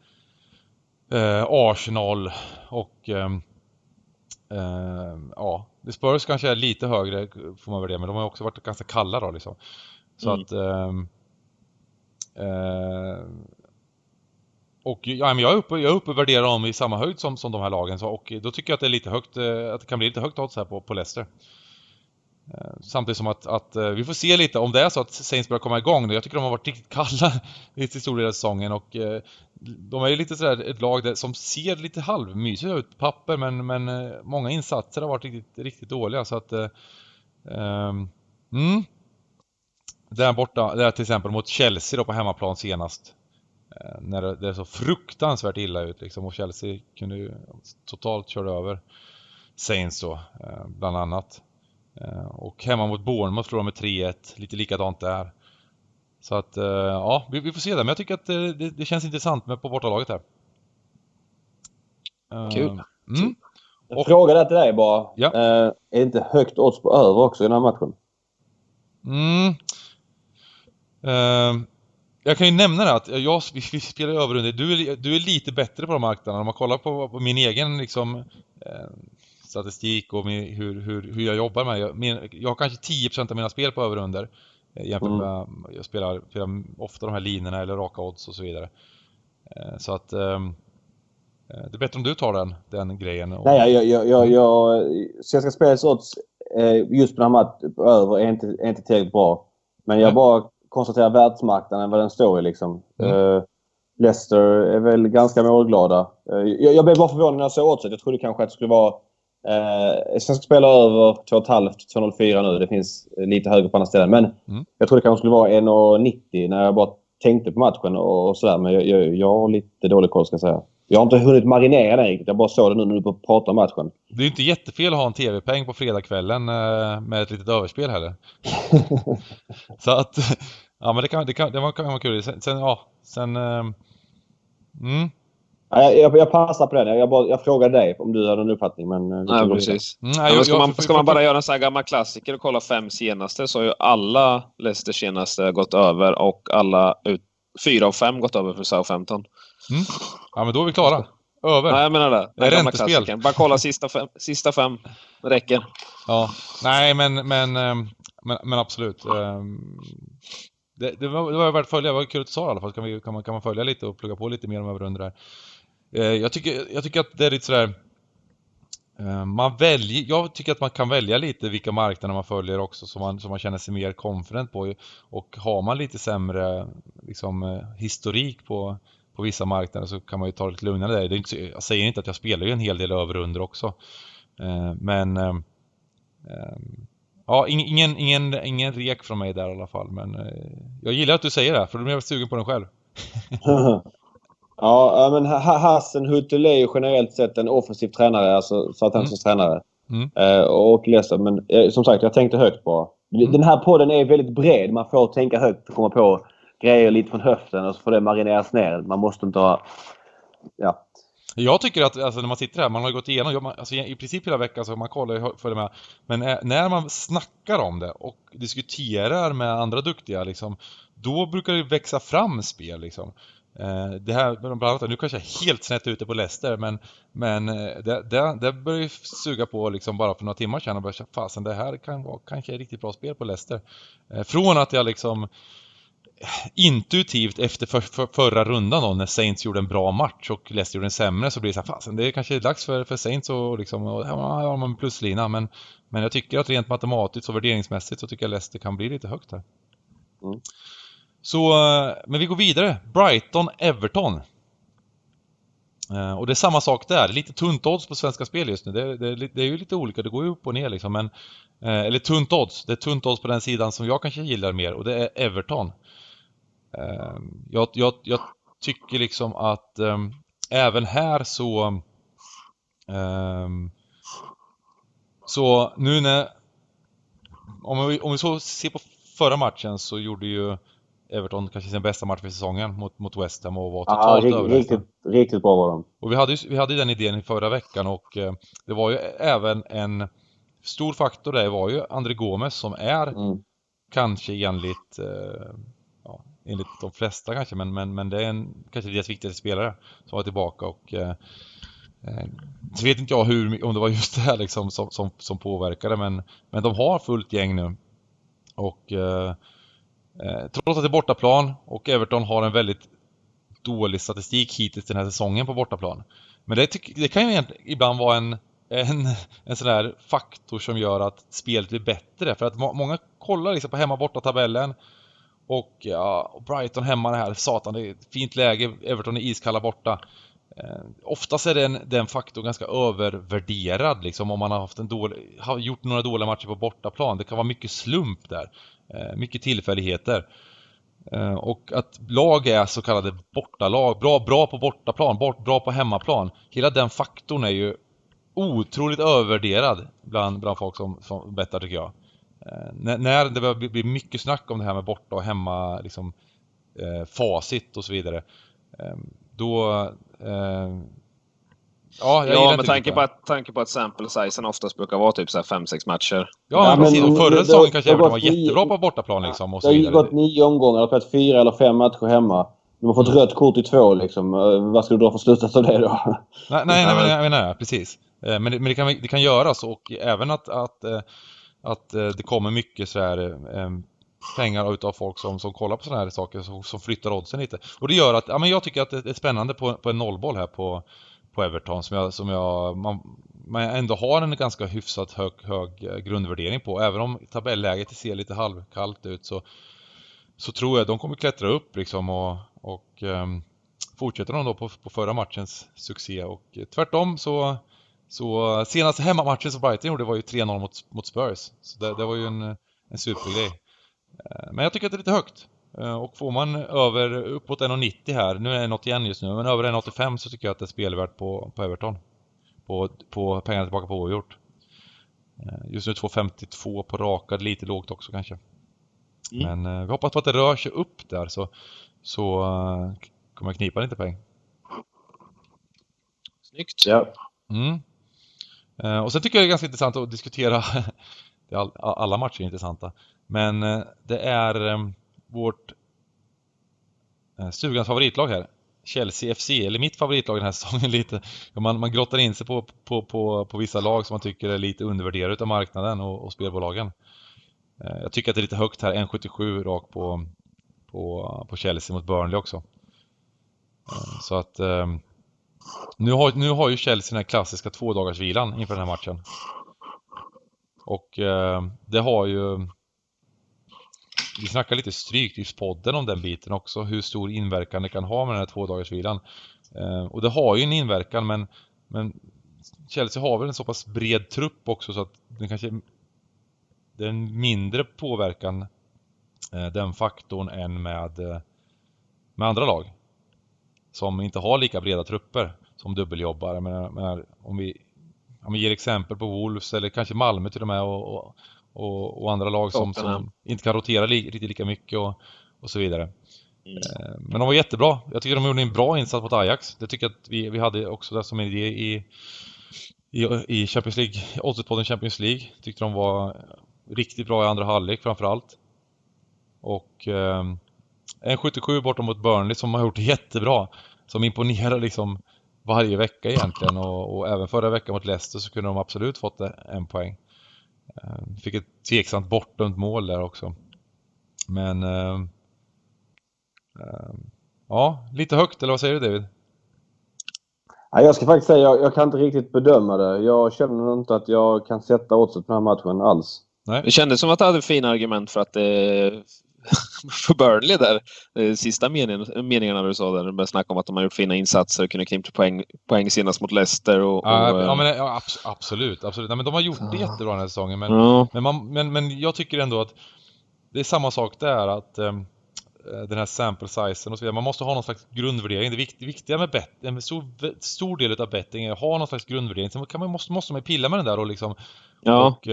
Arsenal och ja, Spurs kanske är lite högre får man väl det, men de har också varit ganska kalla då liksom. Så mm. att... Uh, uh, och ja, men jag är uppe, jag är uppe och värderar dem i samma höjd som, som de här lagen. Så, och då tycker jag att det är lite högt, eh, att det kan bli lite högt odds här på, på Leicester. Samtidigt som att, att, eh, vi får se lite om det är så att Saints börjar komma igång. Jag tycker de har varit riktigt kalla i stor del av säsongen och eh, de är ju lite sådär ett lag där, som ser lite halvmysigt ut på papper men, men eh, många insatser har varit riktigt, riktigt dåliga så att Eh, ehm, mm. Där borta, där till exempel mot Chelsea då på hemmaplan senast eh, när det, det så fruktansvärt illa ut liksom och Chelsea kunde ju totalt köra över Saints då eh, bland annat. Eh, och hemma mot Bournemouth förlorar med 3-1, lite likadant där. Så att, eh, ja, vi, vi, får se det. Men jag tycker att det, det, det känns intressant med på bortalaget här. Eh, Kul. Mm. En fråga där till dig bara. Ja. är det inte högt odds på över också i den här matchen? Mm. jag kan ju nämna det att jag, vi, vi spelar över under. Du är, du är lite bättre på de marknaderna. Om man kollar på, på min egen liksom, statistik och med hur, hur, hur jag jobbar med jag, min, jag har kanske 10% av mina spel på över och under eh, jämfört mm. med, jag spelar, spelar ofta de här linorna eller raka odds och så vidare. Eh, så att ehm, eh, det är bättre om du tar den, den grejen. Nej, jag, jag, jag, jag, Svenska Spels odds just på den här matchen över är inte, är inte tillräckligt bra. Men jag Nej. bara konstaterar världsmarknaden, vad den står i liksom. Mm. Leicester är väl ganska målglada. Jag, jag blev bara förvånad när jag såg oddset. Jag trodde kanske att det skulle vara Eh, Svenska spelare över 2,5, 2,04 nu. Det finns lite högre på andra ställen. Men mm. jag trodde det kanske skulle vara 1,90 när jag bara tänkte på matchen och, sådär. Men jag, jag, jag har lite dålig koll ska jag säga. Jag har inte hunnit marinera den riktigt. Jag bara såg det nu när du pratar om matchen. Det är ju inte jättefel att ha en TV-peng på fredagskvällen eh, med ett litet överspel heller. så att, ja men det kan, det kan, det kan vara kul. Sen, sen ja, sen... Eh, mm. Ja, jag, jag passar på den. Jag, bara, jag frågade dig om du hade en uppfattning. Men, eh, Nej, precis. Mm, ja, ska, man, ska man bara göra en sån här gammal klassiker och kolla fem senaste så har ju alla Leicester senaste gått över och alla ut, fyra av fem gått över för Southampton. Mm. Ja, men då är vi klara. Över. Nej, jag menar det. Den gamla klassikern. Bara kolla sista fem. Sista fem. Det räcker. Ja. Nej, men, men, ehm, men, men absolut. Ehm, det, det, var, det var värt att följa. Det var kul att du sa i alla fall. Kan, vi, kan, man, kan man följa lite och plugga på lite mer om över under där. Eh, jag tycker, jag tycker att det är lite sådär... Eh, man väljer, jag tycker att man kan välja lite vilka marknader man följer också som man, som man känner sig mer confident på. Och har man lite sämre liksom, eh, historik på, på vissa marknader så kan man ju ta det lite lugnare där. Det är inte, jag säger inte att jag spelar ju en hel del över och under också. Men ja, ingen, ingen, ingen rek från mig där i alla fall. Men jag gillar att du säger det, för då blir jag sugen på den själv. Ja, men Hassenhuttel är ju generellt sett en offensiv tränare, alltså Southamptons mm. tränare. Mm. Eh, och Leicester, men eh, som sagt, jag tänkte högt bara. Mm. Den här podden är väldigt bred. Man får tänka högt och komma på grejer lite från höften och så får det marineras ner. Man måste inte ha... Ja. Jag tycker att alltså, när man sitter här, man har gått igenom alltså, i princip hela veckan så man kollar och följer med. Men eh, när man snackar om det och diskuterar med andra duktiga liksom, då brukar det växa fram spel liksom. Eh, det här, bland annat, nu kanske jag är helt snett ute på Leicester men, men eh, det, det, det började ju suga på liksom bara för några timmar sedan och började fasen det här kan vara kanske ett riktigt bra spel på Leicester. Eh, från att jag liksom intuitivt efter för, för, förra rundan då när Saints gjorde en bra match och Leicester gjorde en sämre så blir det så här, fasen det är kanske dags för, för Saints och liksom, och, ja, har man pluslina men, men jag tycker att rent matematiskt och värderingsmässigt så tycker jag Leicester kan bli lite högt här. Mm. Så, eh, men vi går vidare. Brighton-Everton. Eh, och det är samma sak där, lite tunt odds på Svenska Spel just nu. Det, det, det, är ju lite olika, det går ju upp och ner liksom. Men, eh, eller tunt odds, det är tunt odds på den sidan som jag kanske gillar mer och det är Everton. Jag, jag, jag tycker liksom att ehm, även här så ehm, Så nu när om vi, om vi så ser på förra matchen så gjorde ju Everton kanske sin bästa match för säsongen mot, mot West Ham och var totalt ja, riktigt, riktigt bra var de. Och vi hade ju vi hade den idén i förra veckan och eh, det var ju även en stor faktor där var ju André Gomes som är mm. kanske enligt eh, ja, enligt de flesta kanske men, men, men det är en, kanske deras viktigaste spelare som var tillbaka och eh, eh, så vet inte jag hur, om det var just det här liksom som, som, som påverkade men, men de har fullt gäng nu och eh, Eh, trots att det är bortaplan och Everton har en väldigt dålig statistik hittills den här säsongen på bortaplan. Men det, det kan ju ibland vara en, en, en sån där faktor som gör att spelet blir bättre. För att må, många kollar liksom på hemma-borta-tabellen och ja, Brighton hemma det här, satan det är ett fint läge, Everton är iskalla borta. Eh, oftast är den, den faktorn ganska övervärderad liksom om man har, haft en dålig, har gjort några dåliga matcher på bortaplan. Det kan vara mycket slump där. Eh, mycket tillfälligheter. Eh, och att lag är så kallade bortalag, bra, bra på bortaplan, bort, bra på hemmaplan. Hela den faktorn är ju otroligt övervärderad bland, bland folk som, som bettar tycker jag. Eh, när, när det börjar bli mycket snack om det här med borta och hemma, liksom eh, facit och så vidare. Eh, då eh, Ja, jag ja med tanke på, att, tanke på att sample sizen oftast brukar vara typ 5-6 matcher. Ja, ja precis. Och förra säsongen kanske Everton var jättebra på bortaplan liksom. Och så det har ju gått nio omgångar, och spelat fyra eller fem matcher hemma. De har fått mm. rött kort i två liksom. Eh, vad ska du dra för slutsats av det då? Nej, nej, nej, men, jag menar precis. Eh, men, det, men det, kan, det kan göras och även att, att, eh, att det kommer mycket sådär pengar utav folk som, som kollar på sådana här saker som, som flyttar oddsen lite. Och det gör att, ja men jag tycker att det är spännande på, på en nollboll här på på Everton som jag, som jag man, man ändå har en ganska hyfsat hög, hög eh, grundvärdering på. Även om tabelläget ser lite halvkallt ut så, så tror jag de kommer klättra upp liksom och, och um, fortsätter de då på, på förra matchens succé och eh, tvärtom så så senaste hemmamatchen som Brighton gjorde var ju 3-0 mot, mot Spurs. Så det, det, var ju en, en supergrej. Eh, men jag tycker att det är lite högt. Och får man över uppåt 1,90 här, nu är det 1,81 just nu, men över 1,85 så tycker jag att det är spelvärt på, på Everton. På, på pengarna tillbaka på oavgjort. Just nu 2,52 på rakad, lite lågt också kanske. Mm. Men vi hoppas på att det rör sig upp där så, så kommer jag knipa lite poäng. Snyggt! Ja. Mm. Eh, och sen tycker jag det är ganska intressant att diskutera, alla matcher är intressanta, men eh, det är eh, vårt stugans favoritlag här, Chelsea FC, eller mitt favoritlag den här säsongen lite. Man, man grottar in sig på, på, på, på vissa lag som man tycker är lite undervärderade av marknaden och, och spelbolagen. Eh, jag tycker att det är lite högt här, 1,77 rakt på, på, på Chelsea mot Burnley också. Eh, så att ehm, nu har, nu har ju Chelsea den här klassiska tvådagarsvilan inför den här matchen. Och eh, det har ju... Vi snackade lite Stryktipspodden om den biten också, hur stor inverkan det kan ha med den här tvådagarsvilan. Eh, och det har ju en inverkan men, men Chelsea har väl en så pass bred trupp också så att den kanske... Det är en mindre påverkan, eh, den faktorn, än med, eh, med andra lag som inte har lika breda trupper som dubbeljobbar. Men, men om, vi, om vi ger exempel på Wolves eller kanske Malmö till och med och, och, och andra lag som, som, inte kan rotera li, riktigt lika mycket och, och så vidare. Mm. Eh, men de var jättebra. Jag tycker de gjorde en bra insats mot Ajax. Det tycker jag att vi, vi hade också det som en idé i, i, i Champions League, Oddset-podden Champions League. Tyckte de var riktigt bra i andra halvlek framförallt. Och eh, en 77 bortom mot Burnley som har gjort det jättebra. Som imponerar liksom varje vecka egentligen och, och, även förra veckan mot Leicester så kunde de absolut fått en poäng. Eh, fick ett tveksamt bortdömt mål där också. Men äh, äh, ja, lite högt eller vad säger du David? jag ska faktiskt säga, jag, jag kan inte riktigt bedöma det. Jag känner inte att jag kan sätta oddset på den här matchen alls. Nej. Det kändes som att du hade fina argument för att det för Burnley där. Eh, sista meningen, meningarna du sa där, du började snacka om att de har gjort fina insatser och kunde knipa poäng, poäng senast mot Leicester. Och, och, ja, men, ja, absolut, absolut. Nej, men de har gjort det jättebra den här säsongen. Men, ja. men, man, men, men jag tycker ändå att det är samma sak där att um, den här sample sizen och så vidare. Man måste ha någon slags grundvärdering. Det viktiga med bet, en stor, stor del av betting är att ha någon slags grundvärdering. Sen kan man, måste, måste man pilla med den där och, liksom, ja. och,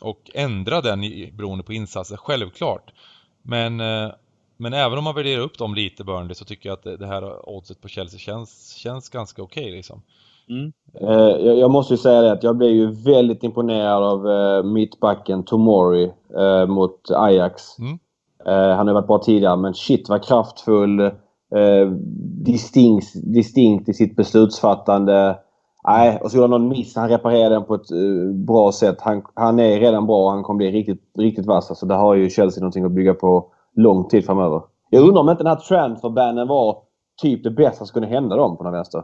och ändra den beroende på insatser, självklart. Men, eh, men även om man värderar upp dem lite Burnley så tycker jag att det här oddset på Chelsea känns, känns ganska okej okay, liksom. Mm. Eh, jag, måste ju säga det att jag blev ju väldigt imponerad av eh, mittbacken Tomori mot Ajax. Mm. han har varit bra tidigare men shit vad kraftfull. distinkt, distinkt i sitt beslutsfattande. Nej, och så gjorde han någon miss. Han reparerade den på ett uh, bra sätt. Han, han är redan bra och han kommer bli riktigt, riktigt vass. Alltså, där har ju Chelsea någonting att bygga på lång tid framöver. Jag undrar om inte den här transferbannen var typ det bästa som kunde hända dem på den vänster.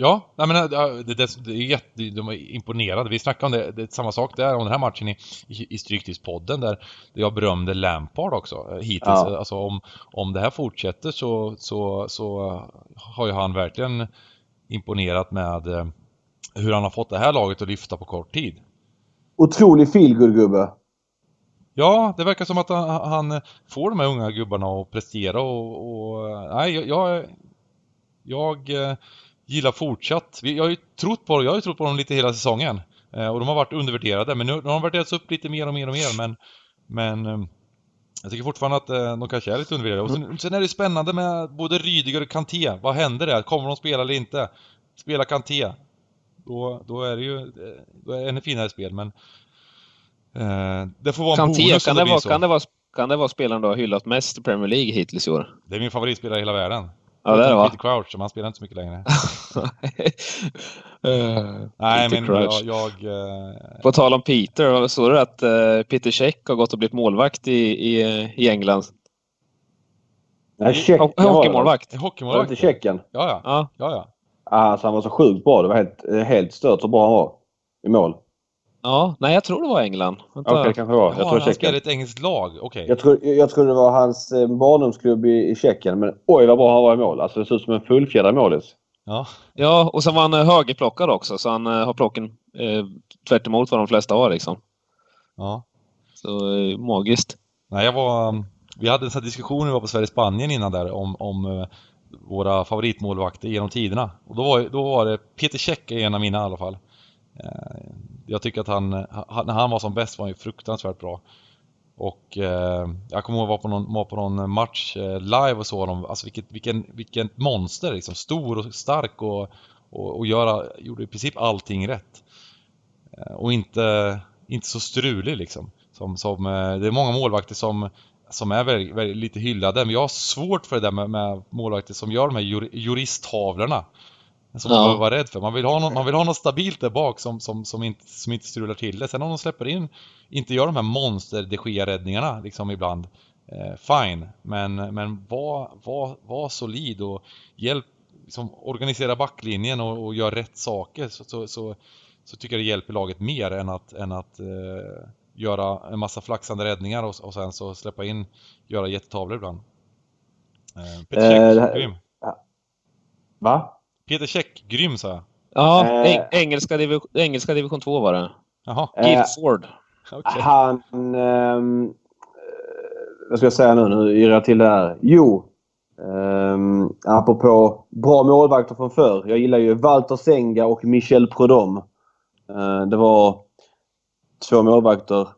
Ja, nej men det, det, det är jätte, de är imponerade. Vi snackade om det, det är samma sak där, om den här matchen i, i, i Stryktipspodden där, där jag berömde Lampard också eh, hittills. Ja. Alltså om, om det här fortsätter så, så, så har ju han verkligen imponerat med eh, hur han har fått det här laget att lyfta på kort tid. Otrolig feelgood-gubbe. Ja, det verkar som att han, får de här unga gubbarna att prestera och... och nej, jag, jag, jag eh, gillar fortsatt. Jag har ju trott på, jag har ju trott på dem lite hela säsongen. Eh, och de har varit undervärderade, men nu har de värderats upp lite mer och mer och mer. Men, men jag tycker fortfarande att de kanske är lite undervärderade. Och sen, sen, är det spännande med både Rydiger och Kanté. Vad händer där? Kommer de spela eller inte? Spela Kanté. Då, då är det ju då är det ännu finare spel, men eh, det får vara en Kanté, bonus kan det, det vara, kan, det vara, kan det vara spelaren du har hyllat mest i Premier League hittills i år? Det är min favoritspelare i hela världen. Ja, det är det va? Peter Crouch, men han spelar inte så mycket längre. uh, Nej, men Crouch. jag... jag uh... På tal om Peter, såg du att uh, Peter Check har gått och blivit målvakt i, i, i England? Nej, check, hockeymålvakt. Hockeymålvakt? Var inte Tjeckien? Ja, ja. ja. ja, ja. Alltså, han var så sjukt bra. Det var helt, helt stört så bra han var i mål. Ja, nej jag tror det var England. Okej, okay, kanske var. Jag ja, tror han spelade i ett engelskt lag, okej. Okay. Jag, tror, jag tror det var hans eh, barndomsklubb i, i Tjeckien, men oj vad bra han var i mål. Alltså det ser ut som en fullfjädrad målis. Ja. ja, och sen var han eh, högerplockad också, så han eh, har plocken eh, tvärt emot vad de flesta har liksom. Ja. Så eh, magiskt. Nej, jag var... vi hade en sån här diskussion när vi var på Sverige-Spanien innan där om, om våra favoritmålvakter genom tiderna. Och då var, då var det Peter Käck en av mina i alla fall. Jag tycker att han, han, när han var som bäst var han ju fruktansvärt bra. Och eh, jag kommer ihåg att vara på någon, var på någon match eh, live och så honom, alltså vilket, vilken, vilken monster liksom, stor och stark och, och, och göra, gjorde i princip allting rätt. Eh, och inte, inte så strulig liksom. Som, som, eh, det är många målvakter som, som är väldigt, väldigt, lite hyllade, men jag har svårt för det där med, med målvakter som gör de här jur, juristtavlorna. Som ja. man var rädd för. Man vill ha något, man vill ha något stabilt där bak som, som, som, inte, som inte strular till det. Sen om de släpper in, inte gör de här monster de räddningarna liksom ibland. Eh, fine, men, men var, var, var solid och hjälp, liksom, organisera backlinjen och, och gör rätt saker så, så, så, så, tycker jag det hjälper laget mer än att, än att eh, göra en massa flaxande räddningar och, och sen så släppa in, göra jättetavlor ibland. Eh, Peter Käck, grym. Va? Peter Käck, grym sa jag. Ja, äh, engelska, div engelska division 2 var det. Jaha. Guildford. Äh, okay. Han... Um, vad ska jag säga nu? Nu irrar jag till det här. Jo. Um, apropå bra målvakter från förr. Jag gillar ju Walter Senga och Michel Prudhomme. Uh, det var två målvakter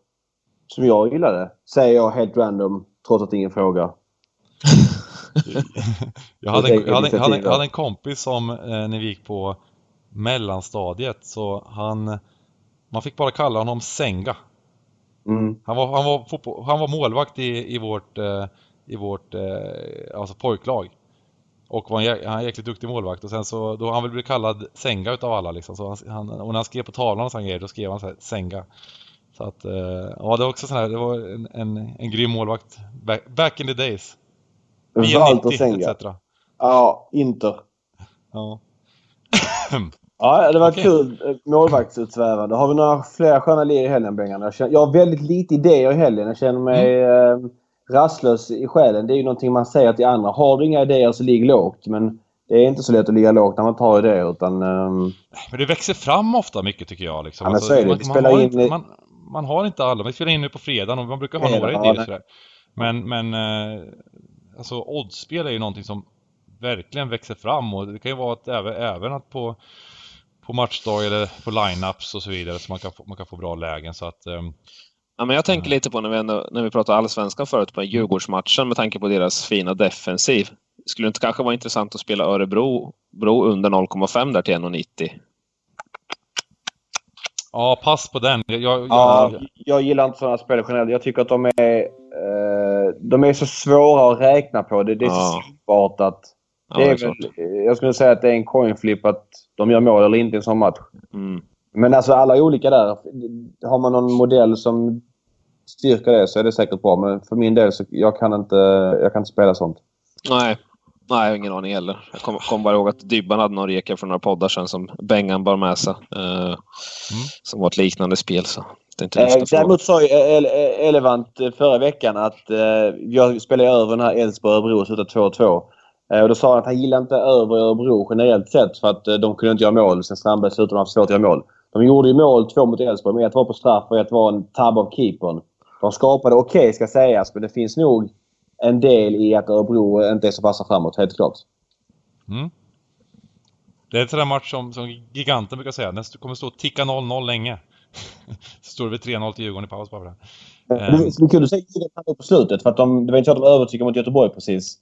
som jag gillade. Säger jag helt random, trots att ingen frågar. jag hade en, jag hade, hade, hade, hade en kompis som, eh, när vi gick på mellanstadiet, så han... Man fick bara kalla honom Senga. Mm. Han, var, han, var fotboll, han var målvakt i, i vårt, eh, i vårt eh, alltså pojklag. Och var en, han är jäkligt duktig målvakt och sen så, då han väl bli kallad Senga utav alla liksom. Så han, och när han skrev på tavlan och sån grejer, då skrev han så här, Senga. Så att, eh, ja det var också sån här, det var en, en, en grym målvakt. Back, back in the days. Walter Senga. Ja, Inter. Ja. ja, det var okay. kul eh, målvaktsutsvävande. Har vi några fler sköna lir i helgen, Bengan? Jag, jag har väldigt lite idéer i helgen. Jag känner mig mm. eh, rastlös i själen. Det är ju någonting man säger till andra. Har du inga idéer så ligg lågt. Men det är inte så lätt att ligga lågt när man tar idéer utan... Um... Men det växer fram ofta mycket tycker jag. Liksom. Ja, men så är det. Alltså, man, man, har in... inte, man, man, har inte alla. Vi spelar in nu på fredagen och man brukar ha några idéer. Sådär. Men, men eh, alltså oddsspel är ju någonting som verkligen växer fram och det kan ju vara att även, även att på, på matchdag eller på lineups och så vidare så man kan få, man kan få bra lägen så att um, Ja, men jag tänker mm. lite på när vi, ändå, när vi pratade allsvenskan förut på Djurgårdsmatchen med tanke på deras fina defensiv. Skulle det inte kanske vara intressant att spela Örebro bro under 0,5 där till 1,90? Ja, pass på den. Jag, jag, ja, jag gillar inte sådana spel generellt. Jag tycker att de är, eh, de är så svåra att räkna på. Det, det är så svårt att... Det är väl, jag skulle säga att det är en coin flip att de gör mål eller inte i en sån match. Mm. Men alltså alla är olika där. Har man någon modell som styrker det så är det säkert bra. Men för min del så jag kan inte, jag kan inte spela sånt. Nej, Nej, jag har ingen aning heller. Jag kommer kom bara ihåg att Dybban hade någon reka för några poddar sedan som Bengan bar med sig. Eh, mm. Som var ett liknande spel. Så eh, däremot sa ju Elevant eh, förra veckan att eh, jag spelade över den här Elfsborg-Örebro och slutade 2-2. Eh, och då sa han att han gillar inte över Örebro generellt sett för att eh, de kunde inte göra mål sen Strandberg slutade haft svårt att göra mål. De gjorde ju mål, två mot Elfsborg, men ett var på straff och ett var en tabb av keepern. De skapade okej okay, ska sägas, men det finns nog en del i att Örebro inte är så vassa framåt, helt klart. Mm. Det är en sån där match som, som giganten brukar säga. Den kommer stå och ticka 0-0 länge. så står det väl 3-0 till Djurgården i paus bara för det. Det, det kunde säga Djurgården på slutet för att de, det var inte så att de övertygade mot Göteborg precis.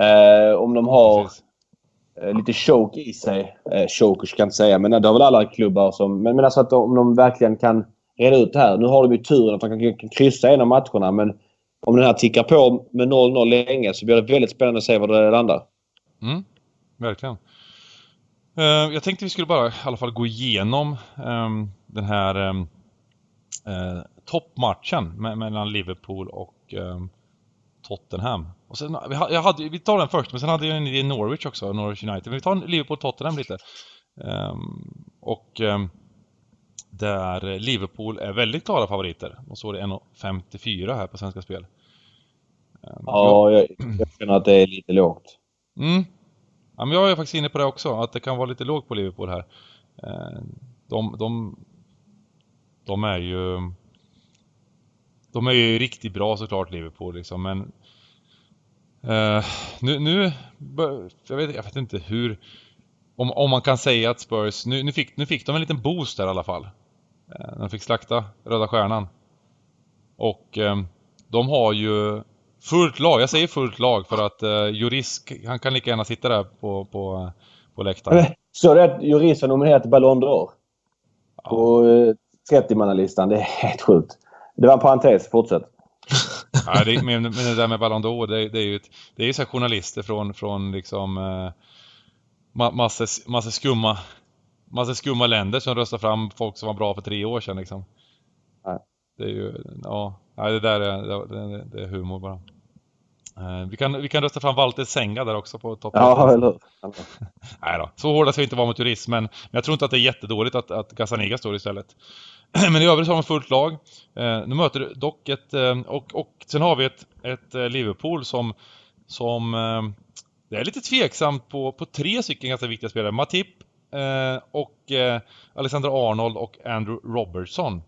Eh, om de har eh, lite choke i sig. Eh, chokers kan jag inte säga, men det har väl alla klubbar som... Men, men alltså att om de verkligen kan reda ut det här. Nu har de ju turen att de kan, kan kryssa en av matcherna, men om den här tickar på med 0-0 länge så blir det väldigt spännande att se var det landar. Mm, verkligen. Uh, jag tänkte vi skulle bara i alla fall gå igenom um, den här um, uh, toppmatchen me mellan Liverpool och um, Tottenham. Och sen, jag hade, vi tar den först, men sen hade jag en i Norwich också, Norwich United. Men vi tar Liverpool-Tottenham lite. och där Liverpool är väldigt klara favoriter. Och så är det 1,54 här på Svenska Spel. Ehm, ja, jag, jag känner att det är lite lågt. Mm. Ja, men jag är faktiskt inne på det också, att det kan vara lite lågt på Liverpool här. Ehm, de, de, de är ju... De är ju riktigt bra såklart, Liverpool liksom, men Uh, nu, nu jag, vet, jag vet inte hur, om, om man kan säga att Spurs, nu, nu, fick, nu fick de en liten boost där i alla fall. Uh, de fick slakta Röda Stjärnan. Och uh, de har ju fullt lag, jag säger fullt lag för att uh, Juris, han kan lika gärna sitta där på, på, på läktaren. Så det att Juris var nominerad till Ballon d'Or? Ja. På 30-mannalistan, det är helt sjukt. Det var en parentes, fortsätt. ja, det, men, men det där med Ballon d'Or, det, det, är ju, ett, det är ju så journalister från, från liksom eh, massor, massor, skumma, massor skumma länder som röstar fram folk som var bra för tre år sedan liksom. Ja. Det är ju, ja, det där är, det, det är humor bara. Eh, vi kan, vi kan rösta fram Walter Senga där också på toppen. Ja, eller Nej då, så hårda ska vi inte vara mot turism, men, men jag tror inte att det är jättedåligt att, att Gazzaniga står istället. Men i övrigt har de fullt lag. Eh, nu möter dock ett... Eh, och, och sen har vi ett, ett Liverpool som... som eh, det är lite tveksamt på, på tre stycken ganska viktiga spelare. Matip eh, och eh, Alexander Arnold och Andrew Robertson.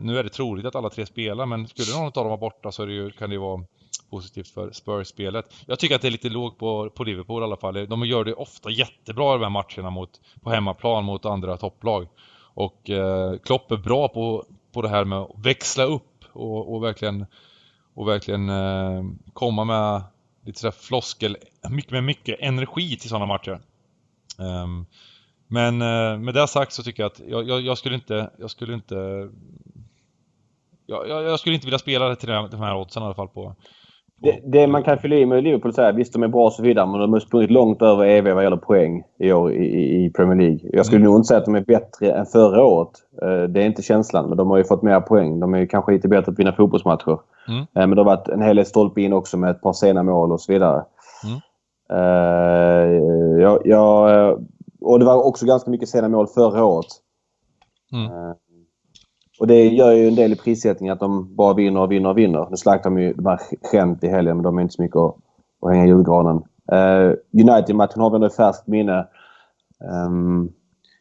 nu är det troligt att alla tre spelar, men skulle någon av dem vara borta så ju, kan det ju vara positivt för Spurs-spelet. Jag tycker att det är lite lågt på, på Liverpool i alla fall. De gör det ofta jättebra i de här matcherna mot, på hemmaplan mot andra topplag. Och eh, Klopp är bra på, på det här med att växla upp och, och verkligen, och verkligen eh, komma med lite sådär floskel, mycket, med mycket energi till sådana matcher. Um, men eh, med det sagt så tycker jag att jag, jag, jag skulle inte, jag skulle inte jag, jag, skulle inte vilja spela det till de här oddsen i alla fall på, det, det, man kan fylla i med Liverpool så här, visst de är bra och så vidare men de har sprungit långt över EV vad gäller poäng i år i, i Premier League. Jag skulle mm. nog inte säga att de är bättre än förra året. Eh, det är inte känslan men de har ju fått mer poäng. De är kanske lite bättre på att vinna fotbollsmatcher. Mm. Eh, men det har varit en hel del stolpe in också med ett par sena mål och så vidare. Mm. Uh, jag, jag, och det var också ganska mycket sena mål förra året. Mm. Och det gör ju en del i prissättningen att de bara vinner och vinner och vinner. Nu slaktar de ju de här Gent i helgen men de är inte så mycket att, att hänga i julgranen. Uh, United-matchen har vi ändå i färskt minne. Um,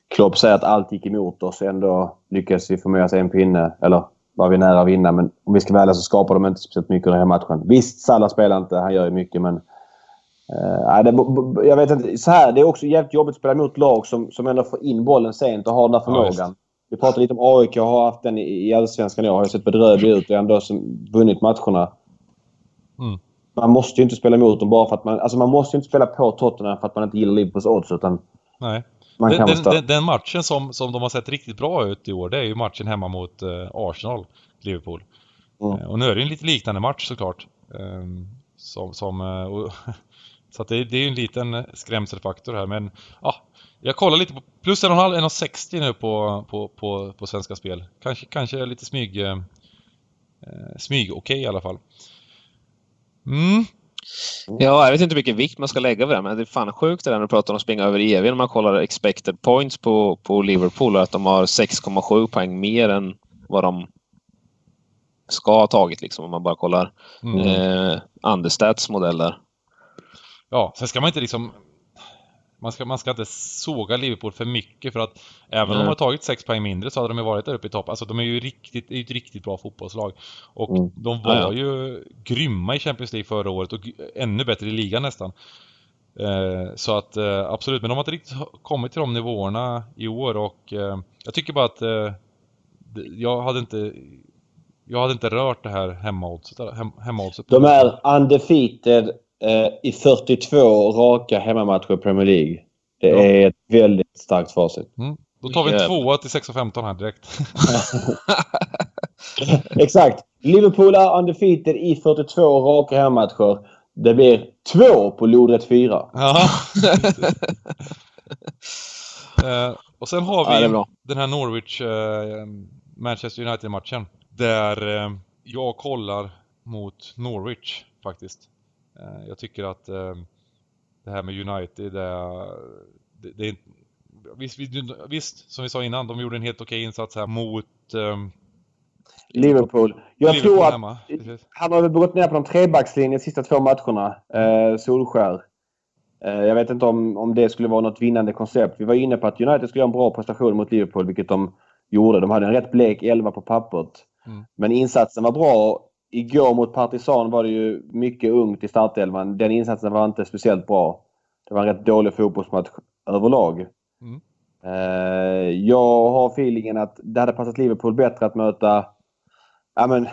Klopp säger att allt gick emot oss. Ändå lyckades vi få med oss en pinne. Eller var vi nära att vinna. Men om vi ska vara så skapar de inte speciellt mycket i den här matchen. Visst, Salah spelar inte. Han gör ju mycket men... Uh, det, jag vet inte. Så här, det är också jävligt jobbigt att spela mot lag som, som ändå får in bollen sent och har den där förmågan. Ja, vi pratade lite om AIK har haft den i Allsvenskan i år. Har sett bedrövlig ut och ändå vunnit matcherna. Mm. Man måste ju inte spela emot dem bara för att man... Alltså man måste ju inte spela på Tottenham för att man inte gillar Liverpools odds utan... Nej. Man den, den, den, den, matchen som, som de har sett riktigt bra ut i år, det är ju matchen hemma mot uh, Arsenal, Liverpool. Mm. Uh, och nu är det en lite liknande match såklart. Um, som, som, uh, så det, det är en liten skrämselfaktor här, men ja, jag kollar lite på plus 1,5, 1,60 nu på, på, på, på Svenska Spel. Kanske, kanske lite smyg... Eh, smyg okej okay, i alla fall. Mm. Ja, jag vet inte vilken vikt man ska lägga vid det, men det är fan sjukt det där när du pratar om att springa över EV när man kollar expected points på, på Liverpool att de har 6,7 poäng mer än vad de ska ha tagit liksom om man bara kollar mm. eh, Understats modell där. Ja, sen ska man inte liksom man ska, man ska inte såga Liverpool för mycket för att även mm. om de har tagit sex poäng mindre så hade de ju varit där uppe i topp. Alltså de är ju riktigt, är ett riktigt bra fotbollslag. Och mm. de var ja, ju grymma i Champions League förra året och ännu bättre i ligan nästan. Eh, så att eh, absolut, men de har inte riktigt kommit till de nivåerna i år och eh, jag tycker bara att eh, jag hade inte jag hade inte rört det här hemmaoddset. Hem, hemmaoddset. De är undefeated i 42 raka hemmamatcher i Premier League. Det ja. är ett väldigt starkt facit. Mm. Då tar vi en tvåa till 6.15 här direkt. Exakt. Liverpool är undefeated i 42 raka hemmamatcher. Det bblir två på lodrätt 4. Ja. eh, och sen har vi ja, den här Norwich eh, Manchester United-matchen. Där eh, jag kollar mot Norwich faktiskt. Eh, jag tycker att eh, det här med United, det, det, är visst, visst, som vi sa innan, de gjorde en helt okej insats här mot um, Liverpool. Jag Liverpool tror att hemma. han har gått ner på de trebackslinjen de sista två matcherna. Eh, Solskär. Eh, jag vet inte om, om det skulle vara något vinnande koncept. Vi var inne på att United skulle göra en bra prestation mot Liverpool, vilket de gjorde. De hade en rätt blek elva på pappret. Mm. Men insatsen var bra igår mot Partizan var det ju mycket ungt i startelvan. Den insatsen var inte speciellt bra. Det var en rätt dålig fotbollsmatch överlag. Mm. Uh, jag har feelingen att det hade passat Liverpool bättre att möta ja, men,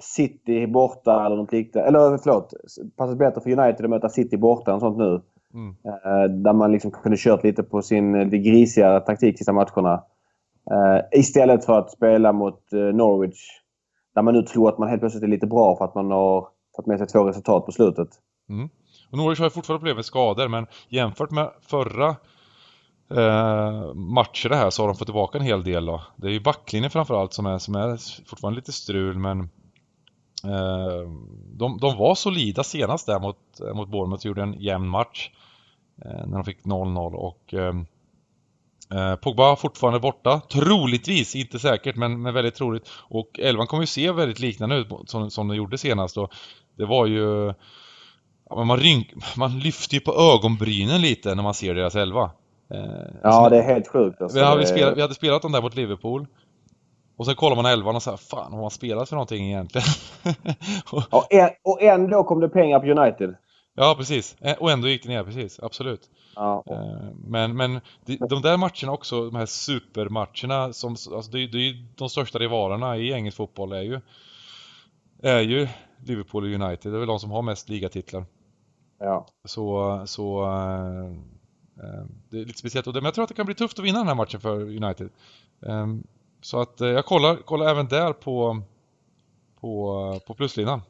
City borta eller något liknande. Eller förlåt, passat bättre för United att möta City borta och sånt nu. Mm. Uh, där man liksom kunde kört lite på sin det grisiga taktik sista matcherna. Istället för att spela mot Norwich där man nu tror att man helt plötsligt är lite bra för att man har fått med sig två resultat på slutet. Mm. Och Norwich har fortfarande problem med skador men jämfört med förra eh, matcher här så har de fått tillbaka en hel del då. Det är ju backlinjen framförallt som är, som är fortfarande lite strul men eh, de, de var solida senast där mot, mot Bournemouth och gjorde en jämn match eh, när de fick 0-0 och eh, eh, Pogba fortfarande borta. Troligtvis, inte säkert, men, men väldigt troligt. Och elvan kommer ju se väldigt liknande ut som, som den gjorde senast. Och det var ju... Ja, man, rynk, man lyfter ju på ögonbrynen lite när man ser deras elva. Eh, ja, det är helt sjukt. Alltså. Vi, hade spelat, vi hade spelat dem där mot Liverpool. Och sen kollar man elvan och säger fan har man spelat för någonting egentligen? och, och ändå kom det pengar på United. Ja, precis. Och ändå gick det ner, precis. Absolut. Ja. Eh, men, men de, där matcherna också, de här supermatcherna, som, alltså det, det är de största rivalerna i engelsk fotboll är ju, är ju Liverpool och United. Det är väl de som har mest ligatitlar. Ja. Så, så äh, det är lite speciellt. Men jag tror att det kan bli tufft att vinna den här matchen för United. Så att jag kollar, kollar även där på, på, på pluslinan.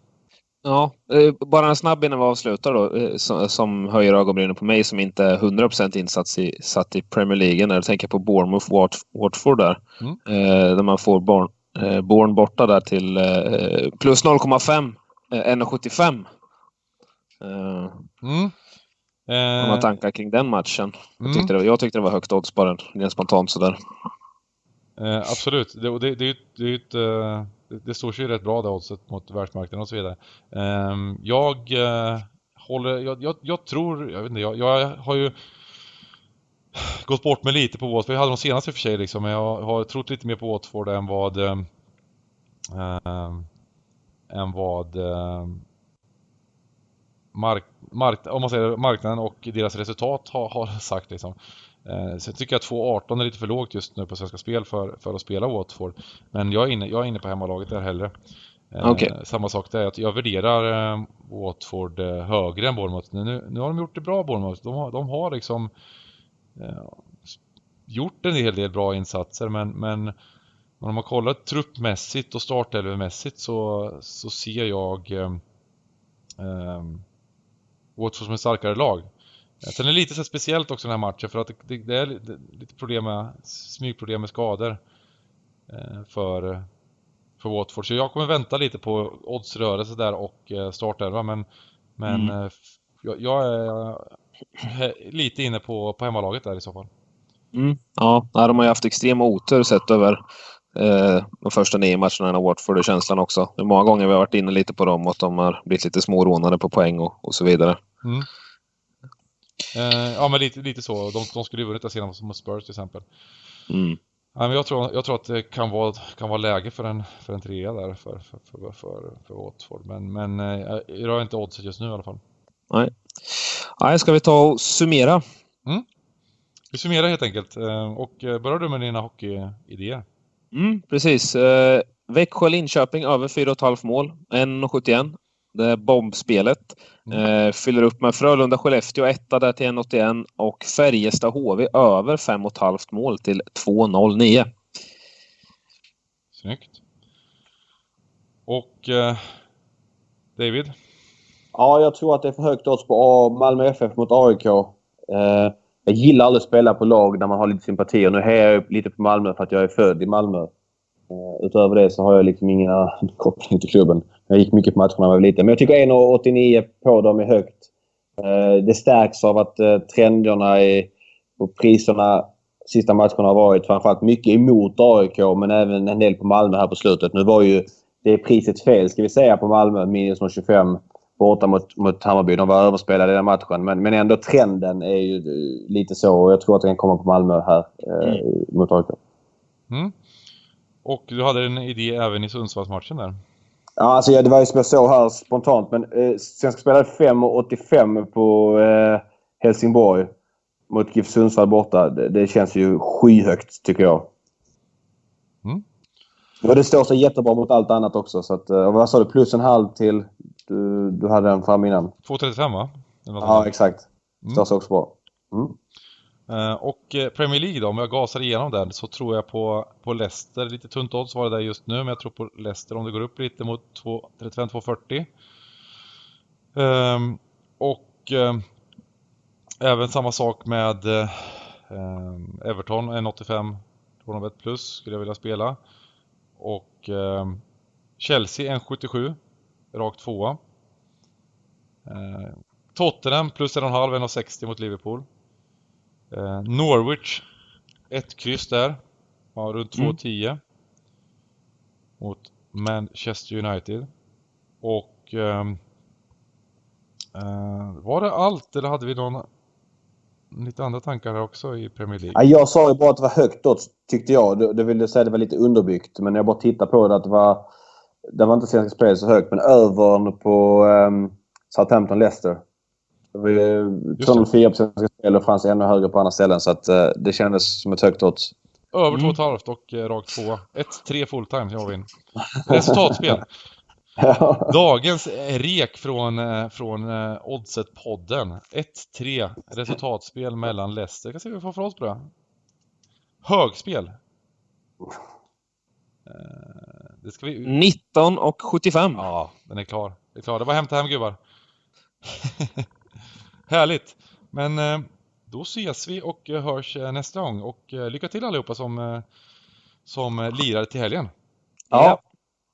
Ja, eh, bara en snabb innan vi avslutar då, eh, som höjer ögonbrynen på mig som inte är 100% insatt i, satt i Premier League. När jag tänker på Bournemouth, Wat, Watford där. Mm. Eh, där man får Born, eh, Born borta där till eh, plus 0,5, eh, 1,75. Eh, mm. Några tankar kring den matchen? Mm. Jag, tyckte det, jag tyckte det var högt odds bara, rent spontant sådär. Absolut, det, det, det, det är ju ett det, står sig ju rätt bra det oddset mot världsmarknaden och så vidare. Ehm, jag eh, håller, jag, jag, jag, tror, jag vet inte, jag, jag, har ju gått bort mig lite på Watford. Jag hade de senaste i och för sig liksom, men jag har trott lite mer på Watford än vad uh, än vad uh, mark, mark, om man säger marknaden och deras resultat har, har sagt liksom. Eh, så jag tycker att 2.18 är lite för lågt just nu på Svenska Spel för, för att spela Watford. Men jag är inne, jag är inne på hemmalaget där hellre. Eh, okay. Samma sak där, att jag värderar eh, Watford högre än Bournemouth. Nu, nu har de gjort det bra Bournemouth. De har, de har liksom eh, gjort en hel del bra insatser men, men om man kollar truppmässigt och startelvemässigt så, så ser jag eh, eh, Watford som ett starkare lag. Sen är det lite så speciellt också den här matchen för att det, det är lite problem med, smygproblem med skador eh, för, för Watford. Så jag kommer vänta lite på oddsrörelse där och eh, startelva men, men mm. Eh, jag, jag, är lite inne på, på hemmalaget där i så fall. Mm. Ja, de har ju haft extrem otur sett över eh, de första nio matcherna i Watford och känslan också. Det är många gånger vi har varit inne lite på dem och att de har blivit lite smårånade på poäng och, och så vidare. Mm. Eh, ja, men lite, lite så. De, de skulle ju vunnit senast mot Spurs till exempel. Mm. Ja, men jag, tror, jag tror att det kan vara, kan vara läge för en, för en trea där för, för, för, för, för Watford. Men, men eh, jag har inte oddset just nu i alla fall. Nej. Nej, ska vi ta och summera? Mm. Vi summerar helt enkelt. Eh, och eh, börjar du med dina hockeyidéer? Mm, precis. Växjö-Linköping över 4,5 mål. 1,71 det är bombspelet. Mm. Eh, fyller upp med Frölunda-Skellefteå etta där till 1,81 och Färjestad-HV över 5,5 mål till 2,09. Snyggt. Och eh, David? Ja, jag tror att det är för högt odds på Malmö FF mot AIK. Eh, jag gillar aldrig att spela på lag där man har lite sympatier. Nu hejar jag lite på Malmö för att jag är född i Malmö. Uh, utöver det så har jag liksom inga koppling till klubben. Jag gick mycket på matcherna när jag var liten. Men jag tycker 1,89 på dem är högt. Uh, det stärks av att uh, trenderna i, på priserna sista matcherna har varit framförallt mycket emot AIK men även en del på Malmö här på slutet. Nu var ju det priset fel ska vi säga på Malmö. Minus 25 borta mot, mot Hammarby. De var överspelade i den matchen. Men, men ändå trenden är ju lite så. Och jag tror att det kan komma på Malmö här eh, mm. mot AIK. Mm. Och du hade en idé även i Sundsvallsmatchen där? Ja, alltså, ja, det var ju som jag såg här spontant. Men eh, Svenska spelade 5,85 på eh, Helsingborg mot GIF Sundsvall borta. Det, det, känns ju skyhögt tycker jag. Mm. Och det står sig jättebra mot allt annat också. Så att, och vad sa du? Plus en halv till... Du, du hade den fram innan. 2,35 va? Ja, exakt. Mm. Står sig också bra. Mm. Eh, och eh, Premier League då, om jag gasar igenom den så tror jag på, på Leicester. Lite tunt odds var det där just nu, men jag tror på Leicester om det går upp lite mot 35-240. Um, ehm, och eh, även samma sak med ehm, Everton, 1,85 201 plus skulle jag vilja spela. Och ehm, Chelsea 1,77 rakt tvåa. Tottenham plus 1,5 1,60 mot Liverpool. Eh, Norwich, ett kryss där. Ja, runt 2,10. Mm. Mot Manchester United. Och... Eh, eh, var det allt eller hade vi någon lite andra tankar här också i Premier League? Ja, jag sa ju bara att det var högt då, tyckte jag. Det, det ville säga att det var lite underbyggt. Men när jag bara tittade på det att det var... Det var inte Svenska Spel så högt, men övern på um, Southampton-Leicester det var ju 204 på Svenska Spel och fanns ännu högre på andra ställen så att uh, det kändes som ett högt odds. Över mm. 2,5 och uh, rakt 2. 1-3 fulltime jag in. Resultatspel. ja. Dagens rek från, uh, från uh, Oddset-podden. 1-3 resultatspel mellan Leicester. Jag kan se vad vi får för odds på det. Högspel. det ska vi... 19 och 75. Ja, den är klar. Det är klar. Det var hämta hem gubbar. Härligt! Men eh, då ses vi och eh, hörs eh, nästa gång och lycka till allihopa som, som lirar till helgen. Ja,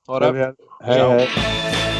ha det! Hej, hej!